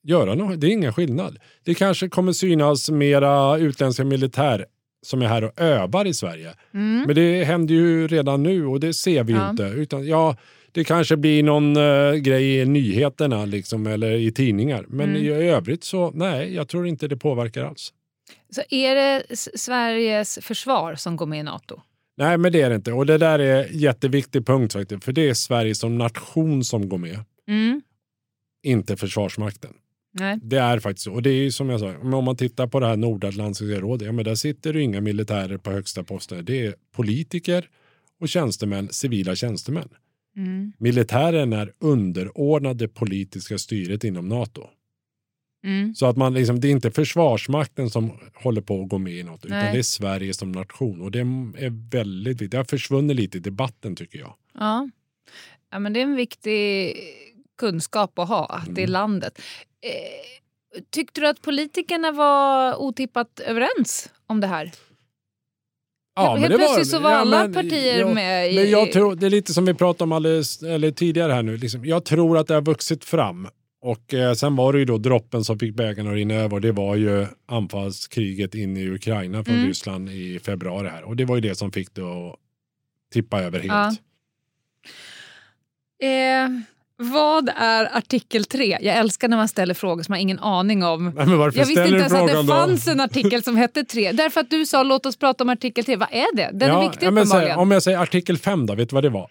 göra något. Det är ingen skillnad. Det kanske kommer synas mera utländska militär som är här och övar i Sverige. Mm. Men det händer ju redan nu och det ser vi Ja. inte. Utan, ja, det kanske blir någon eh, grej i nyheterna liksom, eller i tidningar. Men Mm. i övrigt så nej, jag tror inte det påverkar alls. Så är det Sveriges försvar som går med i Nato? Nej, men det är det inte. Och det där är en jätteviktig punkt faktiskt. För det är Sverige som nation som går med, Mm. inte Försvarsmakten. Nej. Det är faktiskt så. Och det är ju som jag sa, om man tittar på det här Nordatlantiska rådet, ja men där sitter det inga militärer på högsta poster. Det är politiker och tjänstemän, civila tjänstemän. Mm. Militären är underordnad det politiska styret inom NATO. Mm. Så att man liksom, det är inte Försvarsmakten som håller på att gå med i utan Nej. det är Sverige som nation. Och det är väldigt viktigt. Det har försvunnit lite i debatten tycker jag. Ja. ja, men det är en viktig kunskap att ha, att det är Mm. landet. Eh, tyckte du att politikerna var otippat överens om det här? Helt det plötsligt så var alla men- partier ja, med i... Men jag tror, det är lite som vi pratade om alldeles, eller tidigare här nu. Liksom, jag tror att det har vuxit fram. Och eh, sen var det ju då droppen som fick bägaren att rinna över. och Det var ju anfallskriget in i Ukraina från Mm. Ryssland i februari här. Och det var ju det som fick det att tippa över helt. Ja. Eh, vad är artikel 3? Jag älskar när man ställer frågor som man har ingen aning om. Jag visste inte ens att det då? fanns en artikel som hette 3. Därför att du sa låt oss prata om artikel 3. Vad är det? Den är viktig uppenbarligen. Om jag säger artikel 5 då, vet du vad det var?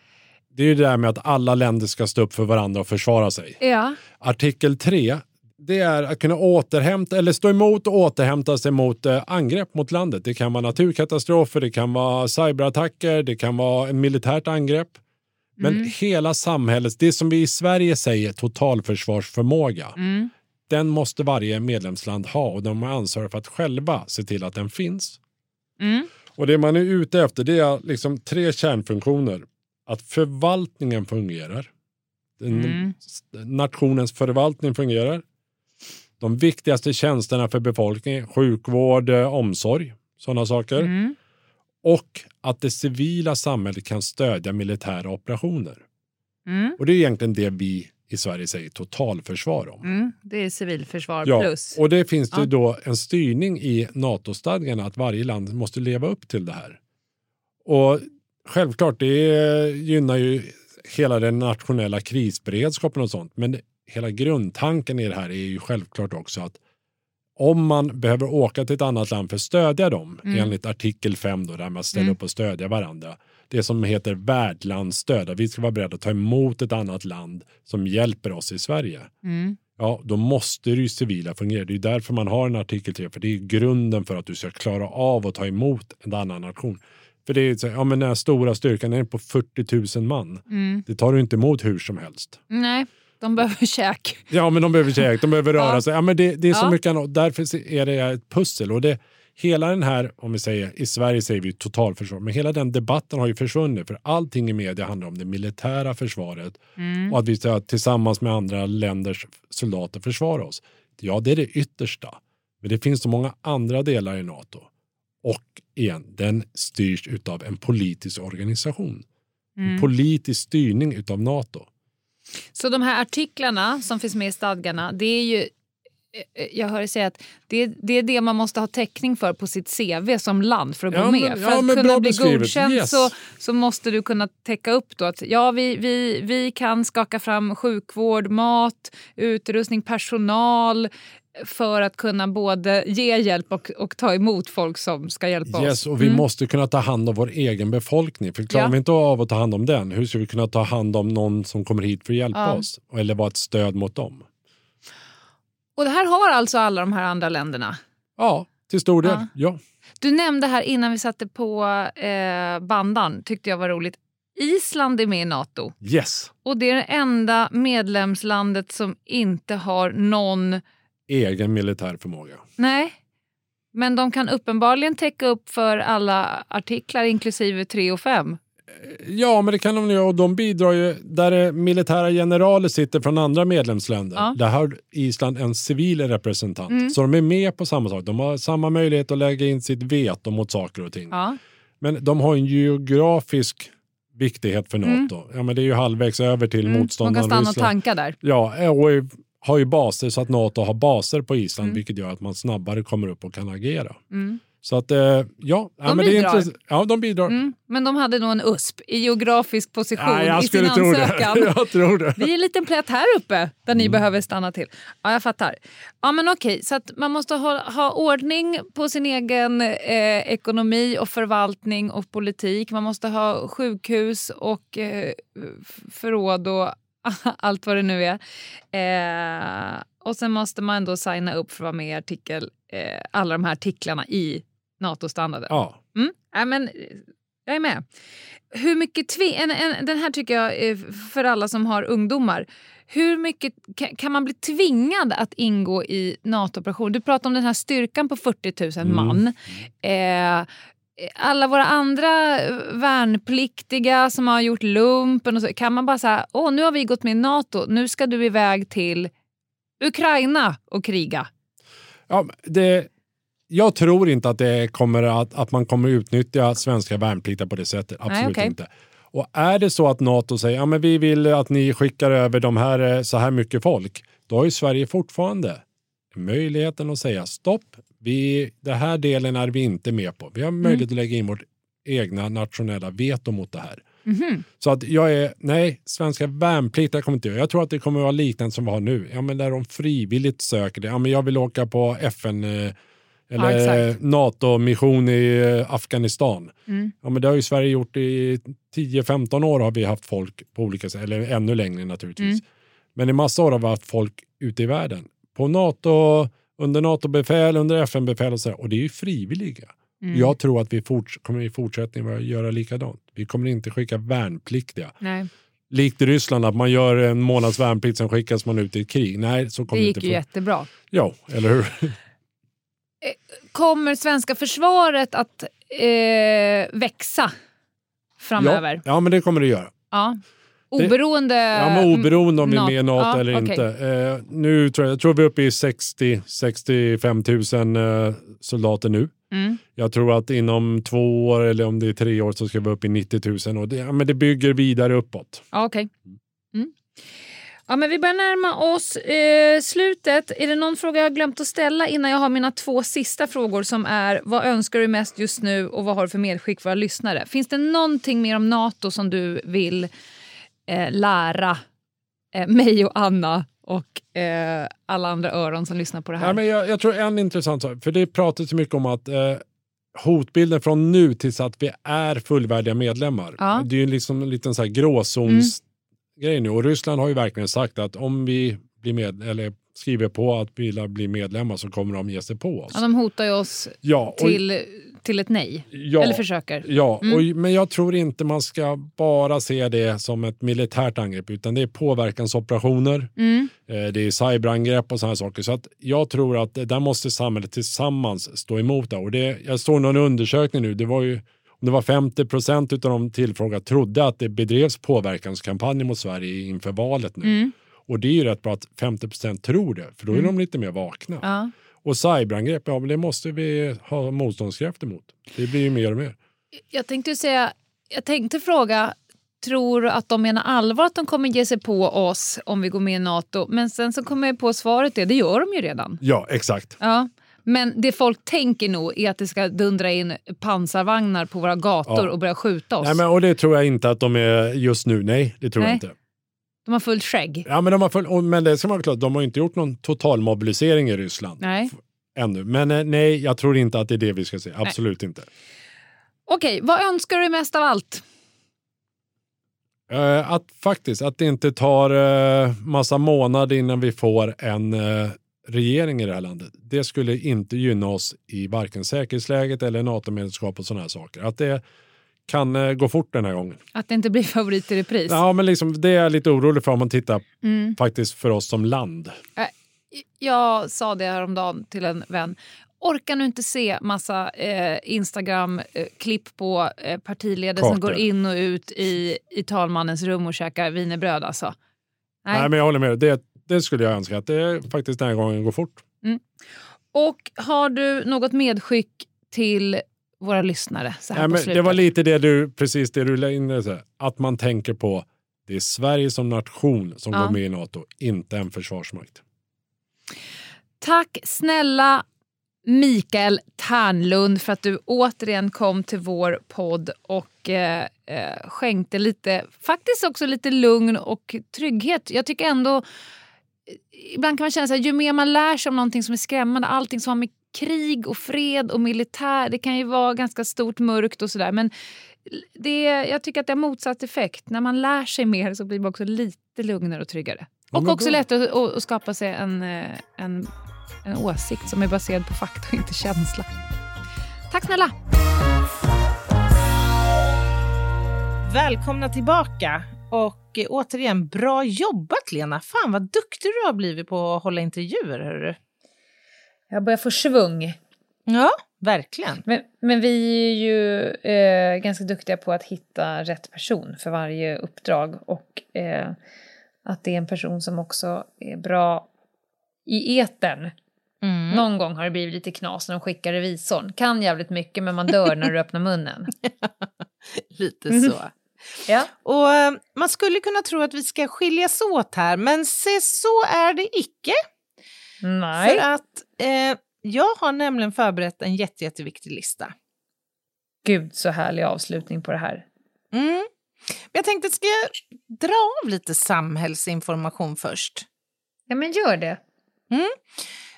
Det är ju det där med att alla länder ska stå upp för varandra och försvara sig. Ja. Artikel 3, det är att kunna återhämta eller stå emot och återhämta sig mot eh, angrepp mot landet. Det kan vara naturkatastrofer, det kan vara cyberattacker, det kan vara en militärt angrepp. Men Mm. hela samhället, det som vi i Sverige säger totalförsvarsförmåga, Mm. den måste varje medlemsland ha och de har ansvar för att själva se till att den finns. Mm. Och det man är ute efter det är liksom tre kärnfunktioner. Att förvaltningen fungerar. Mm. Nationens förvaltning fungerar. De viktigaste tjänsterna för befolkningen, sjukvård, eh, omsorg, sådana saker. Mm. Och att det civila samhället kan stödja militära operationer. Mm. Och det är egentligen det vi i Sverige säger totalförsvar om. Mm. Det är civilförsvar Ja, plus. och det finns det Ja. då en styrning i NATO-stadgarna att varje land måste leva upp till det här. Och självklart, det gynnar ju hela den nationella krisberedskapen och sånt. Men hela grundtanken i det här är ju självklart också att om man behöver åka till ett annat land för att stödja dem, Mm. enligt artikel 5 då, där man ställer Mm. upp och stödja varandra, det som heter värdlandsstöd, att vi ska vara beredda att ta emot ett annat land som hjälper oss i Sverige. Mm. Ja, då måste det ju civila fungera. Det är därför man har en artikel 3, för det är grunden för att du ska klara av att ta emot en annan nation. För det är så, ja men den här stora styrkan är på 40 000 man. Mm. Det tar du inte emot hur som helst. Nej, de behöver käk. Ja, men de behöver käk, de behöver röra Ja. sig. Ja, men det, det är så Ja. mycket annat. Därför är det ett pussel. Och det, hela den här, om vi säger, i Sverige säger vi totalförsvar, men hela den debatten har ju försvunnit. För allting i media handlar om det militära försvaret Mm. och att vi ska tillsammans med andra länders soldater försvara oss. Ja, det är det yttersta. Men det finns så många andra delar i NATO. Och igen, den styrs utav en politisk organisation. En Mm. politisk styrning utav NATO. Så de här artiklarna som finns med i stadgarna, det är ju jag hör dig säga att det, det är det man måste ha täckning för på sitt CV som land för att Ja, gå men- med. ja, för att men bra kunna bli beskrivet. godkänd Yes. så, så måste du kunna täcka upp då att ja, vi, vi, vi kan skaka fram sjukvård, mat, utrustning, personal för att kunna både ge hjälp och, och ta emot folk som ska hjälpa Yes, oss. och vi Mm. måste kunna ta hand om vår egen befolkning. För klarar Ja. vi inte av att ta hand om den, hur ska vi kunna ta hand om någon som kommer hit för att hjälpa Ja. oss? Eller vara ett stöd mot dem? Och det här har alltså alla de här andra länderna. Ja, till stor del. Ja. Ja. Du nämnde här innan vi satte på eh, bandan, tyckte jag var roligt. Island är med i Nato Yes, och det är det enda medlemslandet som inte har någon... egen militär förmåga. Nej. Men de kan uppenbarligen täcka upp för alla artiklar inklusive 3 och 5. Ja, men det kan de göra och de bidrar ju där militära generaler sitter från andra medlemsländer. Ja. Där har Island en civil representant. Mm. Så de är med på samma sak. De har samma möjlighet att lägga in sitt veto mot saker och ting. Ja. Men de har en geografisk viktighet för Mm. NATO. Ja, men det är ju halvvägs över till Mm. Man motståndaren kan stanna och tanka där. Ja, och har ju baser så att NATO har baser på Island Mm. vilket gör att man snabbare kommer upp och kan agera. Mm. Så att, eh, ja. ja De men det är bidrar. intress- Ja, de bidrar. Mm. Men de hade nog en USP i geografisk position Ja, i sin ansökan. jag tror det. Vi är en liten plätt här uppe där ni behöver stanna till. Ja, jag fattar. Ja, men okej, så att man måste ha, ha ordning på sin egen eh, ekonomi och förvaltning och politik. Man måste ha sjukhus och eh, förråd och allt vad det nu är. Eh, och sen måste man ändå signa upp för att vara med i artikel, eh, alla de här artiklarna i NATO-standarden. Ja. Mm. Ja, men, eh, jag är med. Hur mycket tvi- en, en, den här tycker jag är för alla som har ungdomar. Hur mycket kan, kan man bli tvingad att ingå i NATO-operation? Du pratar om den här styrkan på 40 000 Mm. man. Eh, alla våra andra värnpliktiga som har gjort lumpen och så, kan man bara säga åh nu har vi gått med i NATO, nu ska du iväg till Ukraina och kriga. Ja, det, jag tror inte att, det kommer att, att man kommer utnyttja svenska värnpliktiga på det sättet. Absolut okej. inte. Och är det så att NATO säger ja, men vi vill att ni skickar över de här, eh, så här mycket folk, då har ju Sverige fortfarande möjligheten att säga stopp, vi, det här delen är vi inte med på. Vi har möjlighet att lägga in vårt egna nationella veto mot det här. Mhm. Så att jag är, nej, svenska värnpliktiga kommer inte. Jag tror att det kommer att vara liknande som vi har nu. Ja, men där de frivilligt söker det. Ja, men jag vill åka på FN eh, eller exakt. NATO-mission i eh, Afghanistan. Mm. Ja, men det har ju Sverige gjort i 10-15 år har vi haft folk på olika sätt, eller ännu längre naturligtvis. Mm. Men i massa år har vi haft folk ute i världen. På NATO, under NATO-befäl, under FN-befäl och så där. Och det är ju frivilliga. Mm. Jag tror att vi kommer i fortsättningen att göra likadant. Vi kommer inte skicka värnpliktiga. Nej, Likt i Ryssland att man gör en månads värnplikt sen skickas man ut i ett krig. Nej, så kommer det inte gick ju få. jättebra. Ja, eller hur? Kommer svenska försvaret att eh, växa framöver? Ja, ja, men det kommer det göra. Ja. Oberoende... Ja, men oberoende om vi är med i NATO Ja, eller okej. inte. Eh, nu tror jag, jag tror vi är uppe i 60-65 000 eh, soldater nu. Mm. Jag tror att inom två år eller om det är tre år så ska vi uppe i 90 000 och det, ja, men det bygger vidare uppåt. Ja, okej. Mm. Ja, men vi börjar närma oss eh, slutet. Är det någon fråga jag har glömt att ställa innan jag har mina två sista frågor som är vad önskar du mest just nu och vad har du för medskick för våra lyssnare? Finns det någonting mer om Nato som du vill eh, lära eh, mig och Anna och eh, alla andra öron som lyssnar på det här? Ja, men jag, jag tror en intressant sak, för det pratas mycket om att eh, hotbilden från nu tills att vi är fullvärdiga medlemmar. Ja. Det är ju liksom en liten så här gråzonsgrej nu och Ryssland har ju verkligen sagt att om vi blir med, eller skriver på att vi blir medlemmar så kommer de ge sig på oss. ja, de hotar ju oss Ja, och, till, till ett nej. ja, Eller försöker. Ja, Mm. och, men jag tror inte man ska bara se det som ett militärt angrepp utan det är påverkansoperationer, Mm. eh, det är cyberangrepp och sådana saker. Så att jag tror att där måste samhället tillsammans stå emot det. Och det. Jag såg någon undersökning nu, det var ju om det var 50 procent av de tillfrågade trodde att det bedrevs påverkanskampanjer mot Sverige inför valet nu. Mm. Och det är ju rätt bra att 50 procent tror det, för då är Mm. de lite mer vakna. Ja. Och cyberangrepp, ja men det måste vi ha motståndskraft emot. Det blir ju mer och mer. Jag tänkte säga, jag tänkte fråga, tror att de menar allvar att de kommer ge sig på oss om vi går med i Nato? Men sen så kommer jag på svaret det, det gör de ju redan. Ja, exakt. Ja. Men det folk tänker nog är att det ska dundra in pansarvagnar på våra gator Ja. och börja skjuta oss. Nej, men, och det tror jag inte att de är just nu. Nej, det tror Nej. jag inte. De har fullt skägg. Ja, men, de har full, och, men det ska man klart, de har inte gjort någon totalmobilisering i Ryssland Nej. ännu. Men eh, nej, jag tror inte att det är det vi ska se. Absolut inte. Okej, vad önskar du mest av allt? Eh, att faktiskt, att det inte tar eh, massa månader innan vi får en eh, regering i det här landet. Det skulle inte gynna oss i varken säkerhetsläget eller NATO-medlemskap och sådana här saker. Att det kan eh, gå fort den här gången. Att det inte blir favorit i repris? Ja, men liksom, det är jag lite orolig för om man tittar Mm. faktiskt för oss som land. Jag sa det häromdagen till en vän. Orkar nu inte se massa eh, Instagram-klipp på eh, partiledare som går in och ut i, i talmannens rum och käkar wienerbröd alltså. Nej. Nej, men jag håller med. Det, det skulle jag önska att det faktiskt den här gången går fort. Och har du något medskick till våra lyssnare så här Nej, på slutet? det var lite det du, precis det du la in det, att man tänker på det är Sverige som nation som Ja. går med i NATO, inte en försvarsmakt. Tack snälla Mikael Tärnlund för att du återigen kom till vår podd och eh, eh, skänkte lite, faktiskt också lite lugn och trygghet. Jag tycker ändå, ibland kan man känna här, ju mer man lär sig om någonting som är skrämmande, allting som har med krig och fred och militär, det kan ju vara ganska stort mörkt och sådär men det, jag tycker att det har motsatt effekt. När man lär sig mer så blir man också lite lugnare och tryggare. Och men också bra. lättare att, att, att skapa sig en, eh, en, en åsikt som är baserad på fakta och inte känsla. Tack snälla! Välkomna tillbaka. Och eh, återigen, bra jobbat Lena. Fan vad duktig du har blivit på att hålla intervjuer. Hörru. Jag börjar få svung. Ja, verkligen. Men, men vi är ju eh, ganska duktiga på att hitta rätt person för varje uppdrag och eh, att det är en person som också är bra i etern. Mm. Någon gång har det blivit lite knas när de skickar revisorn. Kan jävligt mycket men man dör när du öppnar munnen. Lite Mhm. så. Ja. Och eh, man skulle kunna tro att vi ska skiljas åt här, men se så är det icke. Nej. För att eh, jag har nämligen förberett en jätte, jätteviktig lista. Gud så härlig avslutning på det här. Mm. Men jag tänkte, ska jag dra av lite samhällsinformation först? Ja men gör det. Mm.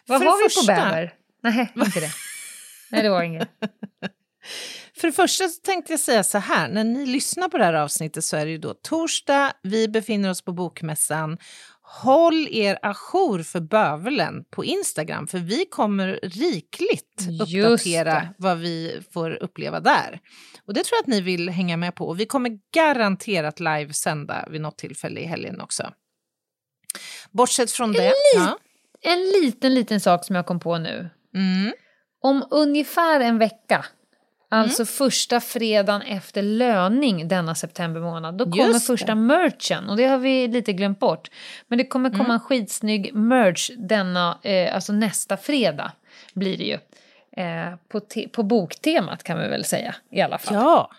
Vad För har vi första- på bäver? Nej, inte det. Nej, det var inget. För det första så tänkte jag säga så här, när ni lyssnar på det här avsnittet så är det ju då torsdag, vi befinner oss på Bokmässan. Håll er ajour för bövelen på Instagram, för vi kommer rikligt uppdatera vad vi får uppleva där. Och det tror jag att ni vill hänga med på. Och vi kommer garanterat livesända vid något tillfälle i helgen också. Bortsett från det... Ja. En liten, liten sak som jag kom på nu. Mm. Om ungefär en vecka. Alltså första fredagen efter löning denna september månad, då kommer Just det. första merchen och det har vi lite glömt bort. Men det kommer komma Mm. en skitsnygg merch denna, eh, alltså nästa fredag blir det ju. Eh, på, te- på boktemat kan vi väl säga i alla fall. Ja.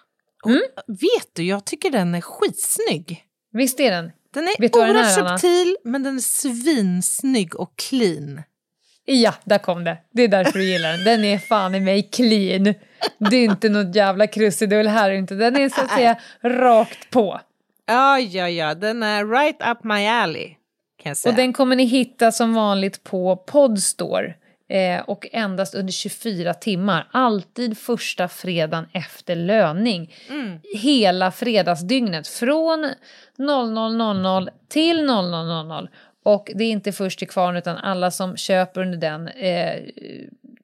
Mm. Vet du, jag tycker den är skitsnygg. Visst är den? Den är Vet du vad den oerhört är, Anna? subtil, men den är svinsnygg och clean. Ja, där kom det. Det är därför du gillar den. Den är fan i mig clean. Det är inte något jävla krusidull här inte. Den är så att säga rakt på. Ja, ja, ja, den är right up my alley. Kan jag säga. Och den kommer ni hitta som vanligt på Podstore. Eh, och endast under 24 timmar. Alltid första fredagen efter löning. Mm. Hela fredagsdygnet. Från 00.00 till 00.00. Och det är inte först till kvarn utan alla som köper under den eh,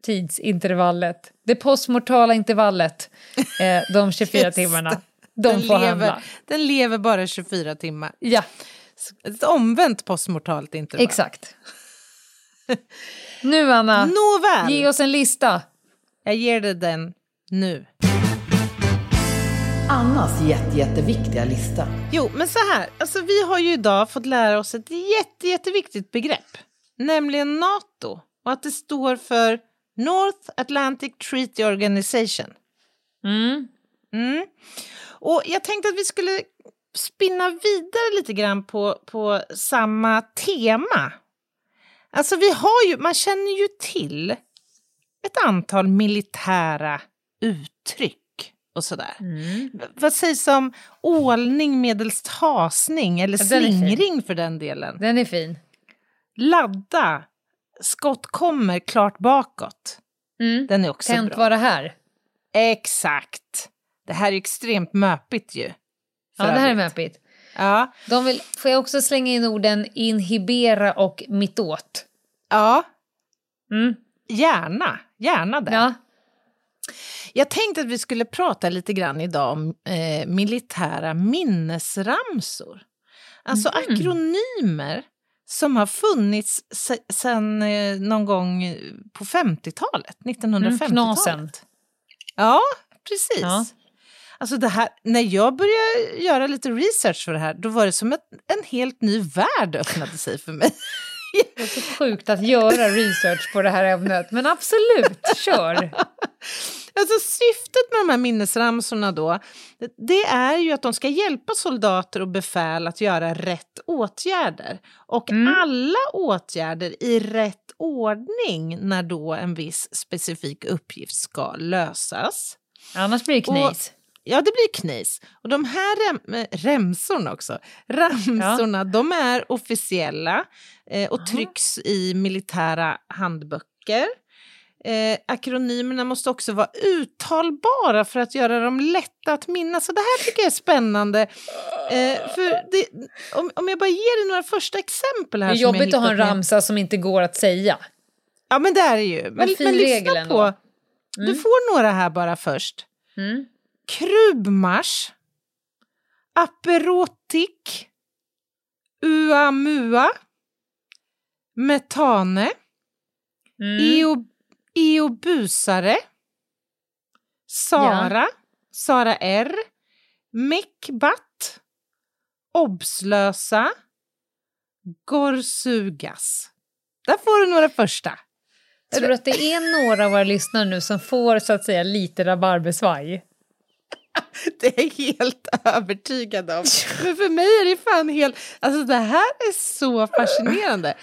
tidsintervallet. Det postmortala intervallet. Eh, de 24 Just det. timmarna. De den, får lever, handla. den lever bara 24 timmar. Ja, Ett omvänt postmortalt intervall. exakt. Nu Anna, Nåväl, ge oss en lista. jag ger dig den nu. Annas jätte, jätteviktiga lista. Jo, men så här. Alltså, vi har ju idag fått lära oss ett jätte, jätteviktigt begrepp. Nämligen NATO. Och att det står för North Atlantic Treaty Organization. Mm. Mm. Och jag tänkte att vi skulle spinna vidare lite grann på, på samma tema. Alltså vi har ju, man känner ju till ett antal militära uttryck och sådär. Mm. Vad sägs om ålning medelst hasning eller slingring för den delen? Den är fin. Ladda, skott kommer klart bakåt. Mm. Den är också Tänt bra. vara här. Exakt. Det här är extremt möpigt ju. Ja, det här är möpigt. Ja, De vill, får jag också slänga in orden inhibera och mittåt? ja, Mm. gärna. Gärna det. Ja. Jag tänkte att vi skulle prata lite grann idag om eh, militära minnesramsor. Alltså Mhm. akronymer som har funnits se- sedan eh, någon gång på 50-talet, 1950-talet. Mm. Ja, precis. Ja. Alltså det här, när jag började göra lite research för det här, då var det som att en helt ny värld öppnade sig för mig. Det är så sjukt att göra research på det här ämnet, men absolut, kör! Alltså syftet med de här minnesramsorna då, det- är ju att de ska hjälpa soldater och befäl att göra rätt åtgärder. Och Mm. alla åtgärder i rätt ordning när då en viss specifik uppgift ska lösas. Annars blir det knis. Ja, det blir knis. Och de här rem, eh, remsorna också, ramsorna, de är officiella eh, och trycks i militära handböcker. Eh, akronymerna måste också vara uttalbara för att göra dem lätta att minnas. Så det här tycker jag är spännande. Eh, för det, om, om jag bara ger dig några första exempel Det här. är som jag jobbigt att ha en hittat med- ramsa som inte går att säga. Ja, men det är det ju. Men, men lyssna ändå. på. Du får några här bara först. Mm. Krubmars, Aperotik, Uamua, Metane, Mm. Eo, Eobusare, Sara, Sara R, Mekbat, Obslösa, Gorsugas. Där får du några första. Tror att det är några av våra lyssnare nu som får så att säga lite rabarbersvaj. Det är jag helt övertygad om. Men för mig är det fan helt... Alltså det här är så fascinerande.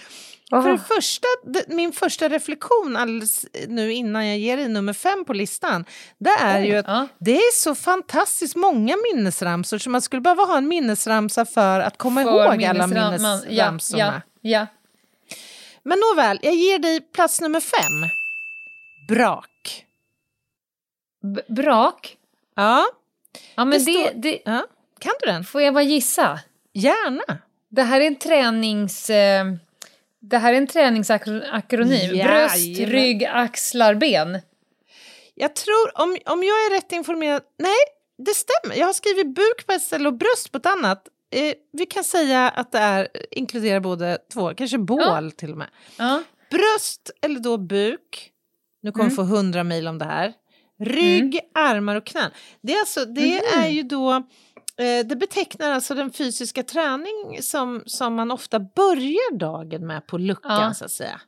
För det första, min första reflektion alldeles nu innan jag ger dig nummer fem på listan, det är ju att Ja. det är så fantastiskt många minnesramsor så man skulle behöva ha en minnesramsa för att komma För ihåg alla minnesram- man- minnesramsorna. Ja, ja, Men nåväl, jag ger dig plats nummer fem. Brak. ja. B- brak. Ja, Ja, men Det det, står- det, ja. kan du den? Får jag bara gissa? Gärna. Det här är en tränings... Eh, det här är en träningsakronym. Bröst, Jajamän. rygg, axlar, ben. Jag tror, om, om jag är rätt informerad, nej, det stämmer. Jag har skrivit buk på ett ställe och bröst på ett annat. Eh, vi kan säga att det är, inkluderar både två, kanske bål till och med. Ja. Bröst eller då buk, Nu kommer Mm. få hundra mejl om det här. Rygg, armar och knän. Det är, alltså, det Mhm. är ju då... Eh, det betecknar alltså den fysiska träning som, som man ofta börjar dagen med på luckan, Ja. så att säga.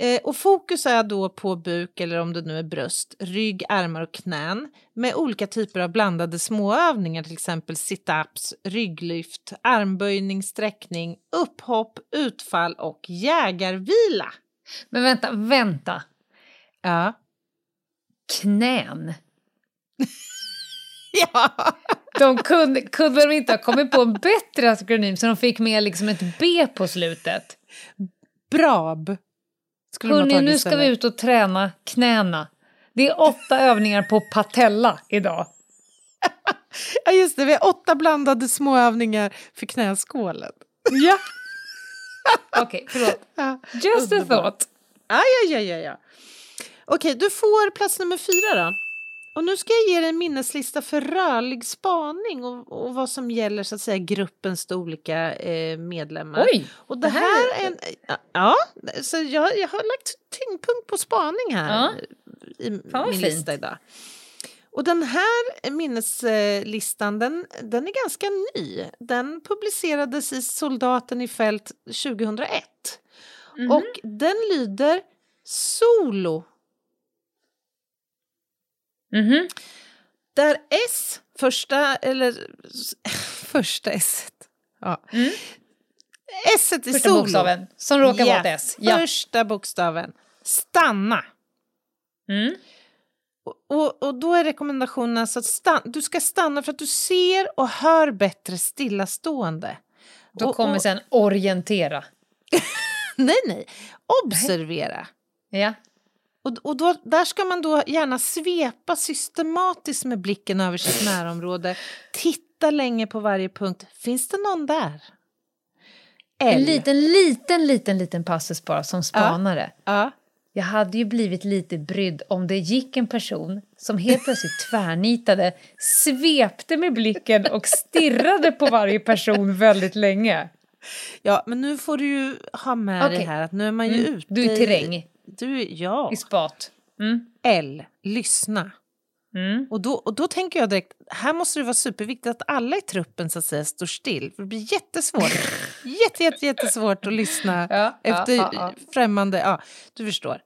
Eh, och fokus är då på buk, eller om det nu är bröst, rygg, armar och knän med olika typer av blandade småövningar, till exempel sit-ups, rygglyft, armböjning, sträckning, upphopp, utfall och jägarvila. Men vänta, vänta. Ja. Knän. ja. De kunde, kunde de inte ha kommit på en bättre akronym så de fick med liksom ett B på slutet? Brab. Hörni, nu ska vi ut och träna knäna. Det är åtta övningar på patella idag. Ja, just det. Vi har åtta blandade småövningar för knäskålen. Ja. Okej, förlåt. Ja. Just a Underbart. thought. Ja, ja, ja, ja, ja. Okej, du får plats nummer fyra då. Och nu ska jag ge dig en minneslista för rörlig spaning och, och vad som gäller så att säga gruppens olika eh, medlemmar. Oj! Och det det här här är en... Ja, så jag, jag har lagt tyngdpunkt på spaning här Ja. i Fan, min fint. lista idag. Och den här minneslistan, den, den är ganska ny. Den publicerades i Soldaten i fält 2001. Mhm. Och den lyder Solo, Mhm. där S, första, eller första S. Ja. Mm. S i Första solo. bokstaven som råkar Ja, vara ett S. Ja. Första bokstaven. Stanna. Mm. Och, och, och då är rekommendationen alltså att stan- du ska stanna för att du ser och hör bättre stillastående. Då Och- kommer sen orientera. Nej, nej. Observera. Ja. Och, och då, där ska man då gärna svepa systematiskt med blicken över sitt närområde. Titta länge på varje punkt. Finns det någon där? En L. liten, liten, liten, liten passus bara som spanare. Ja. Jag hade ju blivit lite brydd om det gick en person som helt plötsligt tvärnitade, svepte med blicken och stirrade på varje person väldigt länge. ja, men nu får du ju ha med dig Okej. här att nu är man ju Mm. ute Du är terräng, I, du, ja. i spat. Mm. L. Lyssna. Mm. Och då, och då tänker jag direkt, här måste det vara superviktigt att alla i truppen så att säga står still. För det blir jättesvårt. jätte, jätte, jättesvårt att lyssna Ja, efter ja, ja. främmande, ja, du förstår.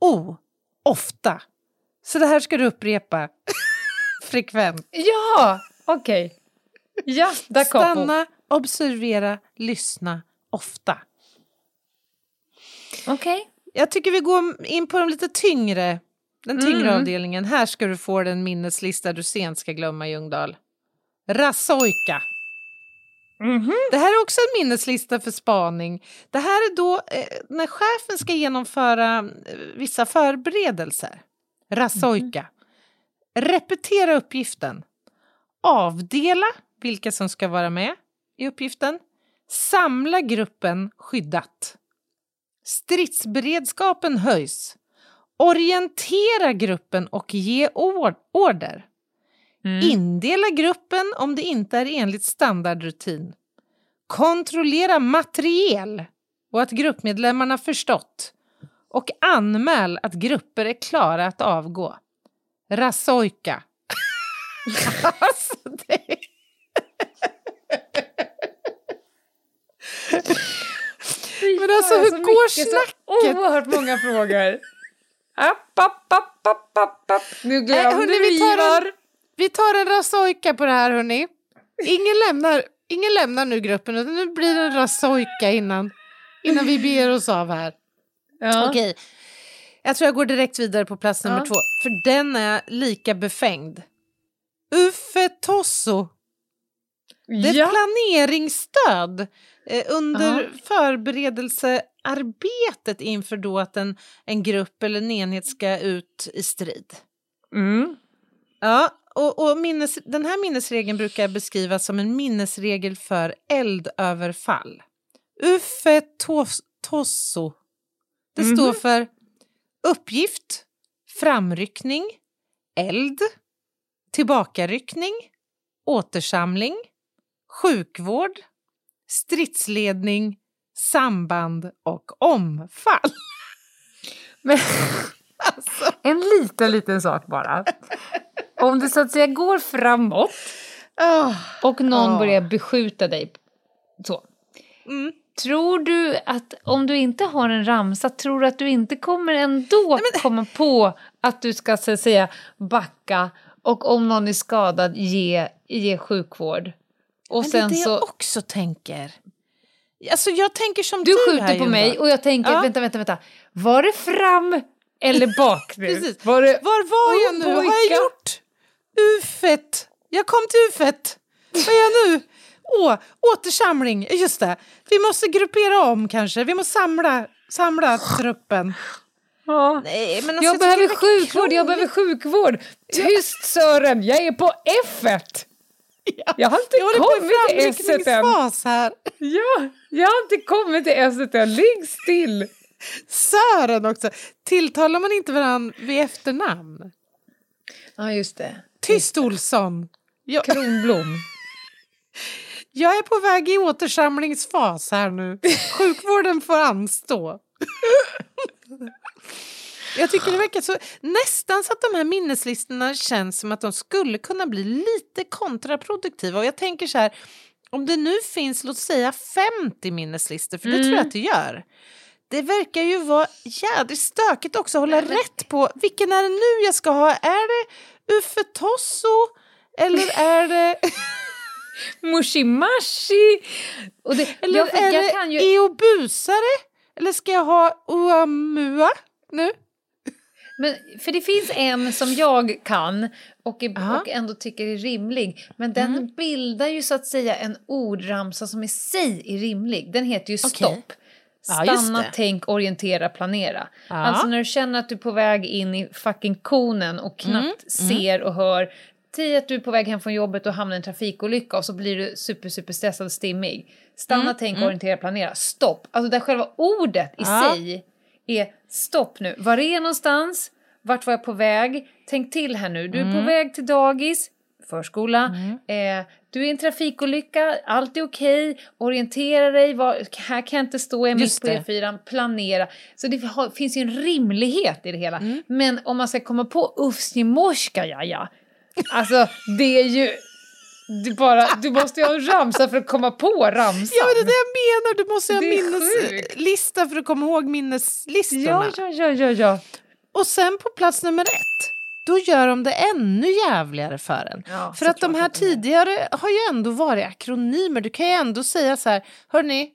O. Ofta. Så det här ska du upprepa frekvent. Ja, okej. Ja, da capo. Stanna, observera, lyssna ofta. Okej. Jag tycker vi går in på de lite tyngre, den tyngre Mm. avdelningen. Här ska du få den minneslista du sent ska glömma, Ljungdahl. Rasojka. Mhm. Det här är också en minneslista för spaning. Det här är då eh, när chefen ska genomföra eh, vissa förberedelser. Rasojka. Repetera uppgiften. Avdela vilka som ska vara med i uppgiften. Samla gruppen skyddat. Stridsberedskapen höjs. Orientera gruppen och ge or- order. Mm. Indela gruppen om det inte är enligt standardrutin. Kontrollera materiel och att gruppmedlemmarna förstått. Och anmäl att grupper är klara att avgå. Rasojka. alltså, det... Men alltså, hur går mycket, så snacket? Oerhört många frågor. App, app, app, app, app, app. Nu glömde hörni, vi tar en-. Vi tar en rasojka på det här hörni. Ingen lämnar, ingen lämnar nu gruppen utan nu blir det en rasojka innan, innan vi beger oss av här. Ja. Okej, jag tror jag går direkt vidare på plats nummer Ja. två. För den är lika befängd. Uffe Tosso. Det är Ja. planeringsstöd eh, under Ja. förberedelsearbetet inför då att en, en grupp eller en enhet ska ut i strid. Mm. Ja, och, och minnes, den här minnesregeln brukar beskrivas som en minnesregel för eldöverfall. Uffe tos, Tosso. Det Mhm. står för uppgift, framryckning, eld, tillbakaryckning, återsamling, sjukvård, stridsledning, samband och omfall. Men, En liten, liten sak bara. Om det så att säga går framåt Ah, och någon Ja. börjar beskjuta dig så. Mm. Tror du att om du inte har en ramsa, tror du att du inte kommer ändå komma på att du ska så att säga backa och om någon är skadad ge, ge sjukvård? Och men det är sen det så... jag också tänker. Alltså jag tänker som Du du, skjuter här, på mig och jag tänker, Ja. vänta, vänta, vänta. Var det fram eller bak nu? Precis. Var det... Var var jag nu? Har pojkar. jag gjort ufet? Jag kom till ufet. Vad är jag nu? Åh, återsamling. Just det. Vi måste gruppera om kanske. Vi måste samla, samla truppen. Ja. Nej, men alltså, Jag behöver sjukvård, jag behöver sjukvård. Tyst Sören, jag är på F1. Jag har inte Jag kommit till S1 än. framryckningsfas här. Ja, jag har inte kommit till S1 än. Ligg still. Sören också. Tilltalar man inte varandra vid efternamn? Ja, just det. Tyst Olsson. Jag, Kronblom. jag är på väg i återsamlingsfas här nu. Sjukvården får anstå. Jag tycker det verkar så, nästan så att de här minneslistorna känns som att de skulle kunna bli lite kontraproduktiva. Och jag tänker så här, om det nu finns, låt säga 50 minneslistor, för det tror jag att det gör. Det verkar ju vara jädrigt stökigt också att hålla rätt på vilken är det nu jag ska ha. Är det Uffe Tosso eller är det, Mushimashi. Och det, eller jag, är jag det ju... Eobusare? Eller ska jag ha Oamua nu? Men, för det finns en som jag kan och, är, Ja. Mm. och ändå tycker är rimlig. Men den bildar ju så att säga en ordramsa som i sig är rimlig. Den heter ju Okej. stopp. Ja, Stanna, det. tänk, orientera, planera. Ja. Alltså när du känner att du är på väg in i fucking konen och knappt Mm, ser och hör. Säg att du är på väg hem från jobbet och hamnar i en trafikolycka och så blir du super, super stressad och stimmig. Stanna, Mm, tänk, orientera, planera. Stopp. Alltså där själva ordet i Ja. sig är stopp nu. Var är jag någonstans? Vart var jag på väg? Tänk till här nu. Du är Mm. på väg till dagis, förskola. Eh, du är i en trafikolycka, allt är okej. Orientera dig, var, här kan jag inte stå, jag är mitt på det. E4. Planera. Så det har, finns ju en rimlighet i det hela. Mm. Men om man ska komma på Ufsnimorska, ja ja. Alltså det är ju... Du, bara, du måste ju ha en ramsa för att komma på ramsan. Ja, men det är det jag menar. Du måste ha är minneslista för att komma ihåg minneslistorna. ja, ja, ja, ja, ja. Och sen på plats nummer ett, då gör de det ännu jävligare för en. Ja, för att de här tidigare har ju ändå varit akronymer. Du kan ju ändå säga så här, hörni,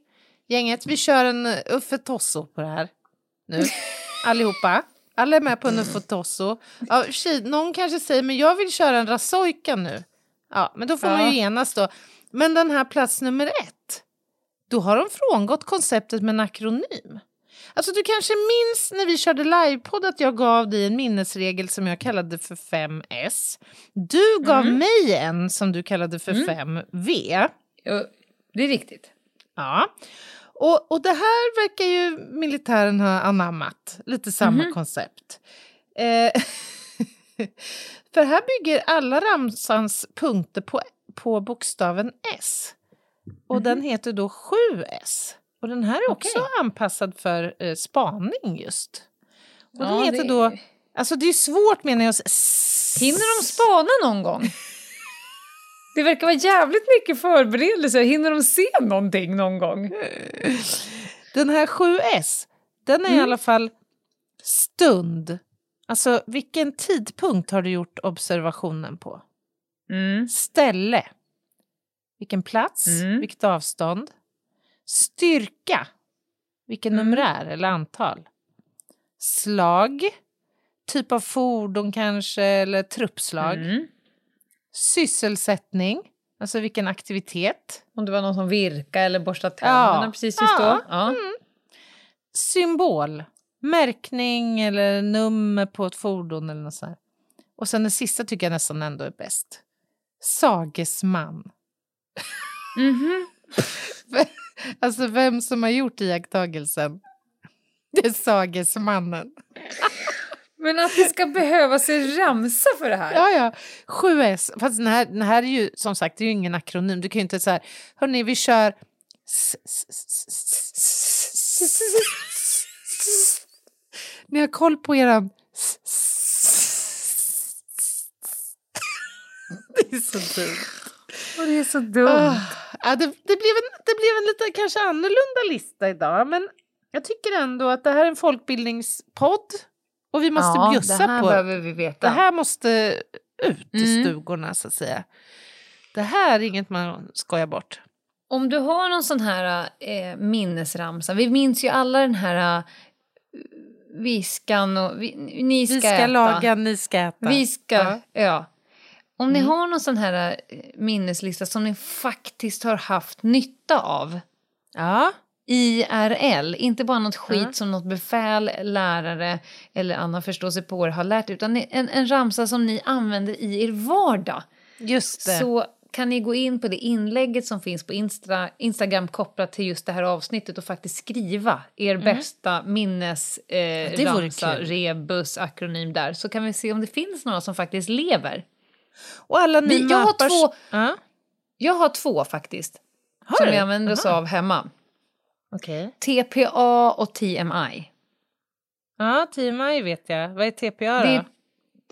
gänget, vi kör en Uffe Tosso på det här nu. Allihopa. Alla är med på en Uffe Tosso. Ja, någon kanske säger, men jag vill köra en Rasojka nu. Ja, men då får man Ja. ju enas då. Men den här plats nummer ett, då har de frångått konceptet med en akronym. Alltså du kanske minns när vi körde livepodd att jag gav dig en minnesregel som jag kallade för 5S. Du gav mig en som du kallade för 5V. Jo, Det är riktigt. Ja. Och, och det här verkar ju militären ha anammat, lite samma koncept. Eh, för här bygger alla ramsans punkter på, på bokstaven S. Och den heter då 7S. Och den här är också Okej. anpassad för eh, spaning just. Och den Ja, heter det- då, alltså det är svårt menar jag. Hinner de spana någon gång? Det verkar vara jävligt mycket förberedelser. Hinner de se någonting någon gång? Den här 7S, den är i alla fall stund. Alltså vilken tidpunkt har du gjort observationen på? Mm. Ställe. Vilken plats? Mm. Vilket avstånd? Styrka. Vilken Mm. numerär eller antal? Slag. Typ av fordon kanske, eller truppslag. Mm. Sysselsättning. Alltså vilken aktivitet. Om det var någon som virka eller borsta tänderna Ja. precis just då. Ja. Ja. symbol, märkning eller nummer på ett fordon eller något sånt. här. Och sen den sista tycker jag nästan ändå är bäst. Sagesman. Mhm. Alltså vem som har gjort iakttagelsen. Det är sagesmannen. Men att det ska behövas en ramsa för det här. Ja, ja. 7S. Fast den här, den här är ju som sagt det är ju ingen akronym. Du kan ju inte säga hörni vi kör Ni har koll på eran Det är så dumt. Och det är så dumt. Ah, ja, det, det, blev en, det blev en lite kanske annorlunda lista idag, men jag tycker ändå att det här är en folkbildningspodd och vi måste ja, bjussa det här på behöver vi veta. det här måste ut i Mm. stugorna så att säga. Det här är inget man skojar bort. Om du har någon sån här eh, minnesramsa, vi minns ju alla den här eh, viskan och vi, ni ska, Vi ska äta. laga, ni ska äta. Vi ska, Ja. ja. Om ni Mm. har någon sån här eh, minneslista som ni faktiskt har haft nytta av Ja. IRL, inte bara något skit Ja. som något befäl, lärare eller annan förståsigpåare har lärt utan en, en ramsa som ni använder i er vardag. Just det. Så kan ni gå in på det inlägget som finns på Insta, Instagram kopplat till just det här avsnittet och faktiskt skriva er bästa minnes eh, Mm. det vore ramsa, kul. rebus, akronym där. Så kan vi se om det finns några som faktiskt lever. och alla ni Vi- jag har två- Ja. Jag har två faktiskt. Har som du? vi använder oss Aha. av hemma. Okej. TPA och TMI. Ja, TMI vet jag. Vad är TPA då?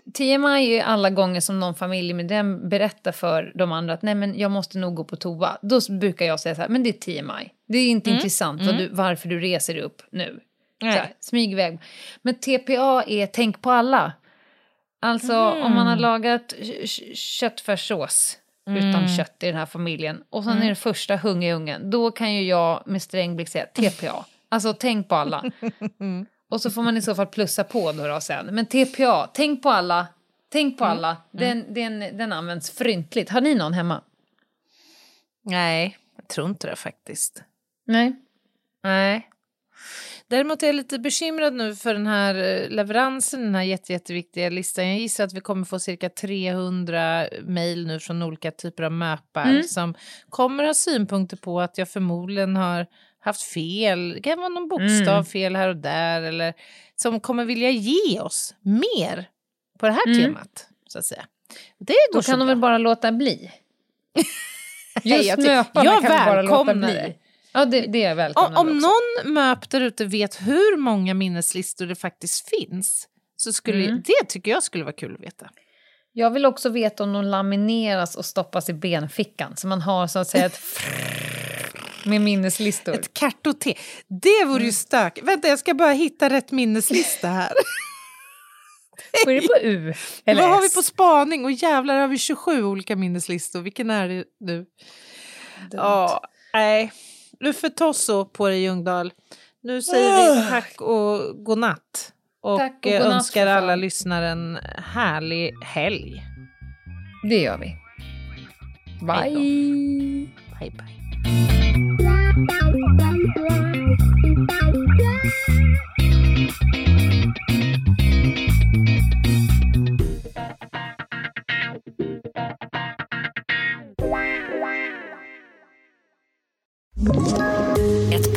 Är, TMI är alla gånger som någon familjemedlem berättar för de andra att nej men jag måste nog gå på toa. Då brukar jag säga så här, men det är TMI. Det är inte intressant vad du, varför du reser upp nu. Så här, smyg iväg. Men TPA är tänk på alla. Alltså om man har lagat k- k- köttfärssås utan kött i den här familjen och sen är det första hungerungen, då kan ju jag med sträng blick säga TPA. Alltså tänk på alla. Och så får man i så fall plussa på då, då sen. Men TPA, tänk på alla. Tänk på alla. Den, den, den används fryntligt. Har ni någon hemma? Nej, jag tror inte det faktiskt. Nej. Nej. Däremot är jag lite bekymrad nu för den här eh, leveransen, den här jätte, jätteviktiga listan. Jag gissar att vi kommer få cirka 300 mejl nu från olika typer av möpar som kommer ha synpunkter på att jag förmodligen har haft fel. Det kan vara någon bokstav fel här och där eller som kommer vilja ge oss mer på det här Mm. temat, så att säga. Det går Då kan de väl bara låta bli? Just jag möparna jag kan bara låta bli? det. Ja, det, det är välkomnar Om, om någon MÖP där ute vet hur många minneslistor det faktiskt finns så skulle Mm. det tycker jag skulle vara kul att veta. Jag vill också veta om de lamineras och stoppas i benfickan så man har så att säga ett med minneslistor. Ett kartotek. Det vore Mm. ju stök. Vänta, jag ska bara hitta rätt minneslista här. Vad är det på U? Eller Vad har vi S? på spaning? Och jävlar har vi 27 olika minneslistor. Vilken är det nu? Ja, nej. Nu för Tosso på dig Ljungdahl. Nu säger vi tack och godnatt. Och, Tack och godnatt, önskar alla lyssnare en härlig helg. Det gör vi. Bye! Bye, bye. Bye.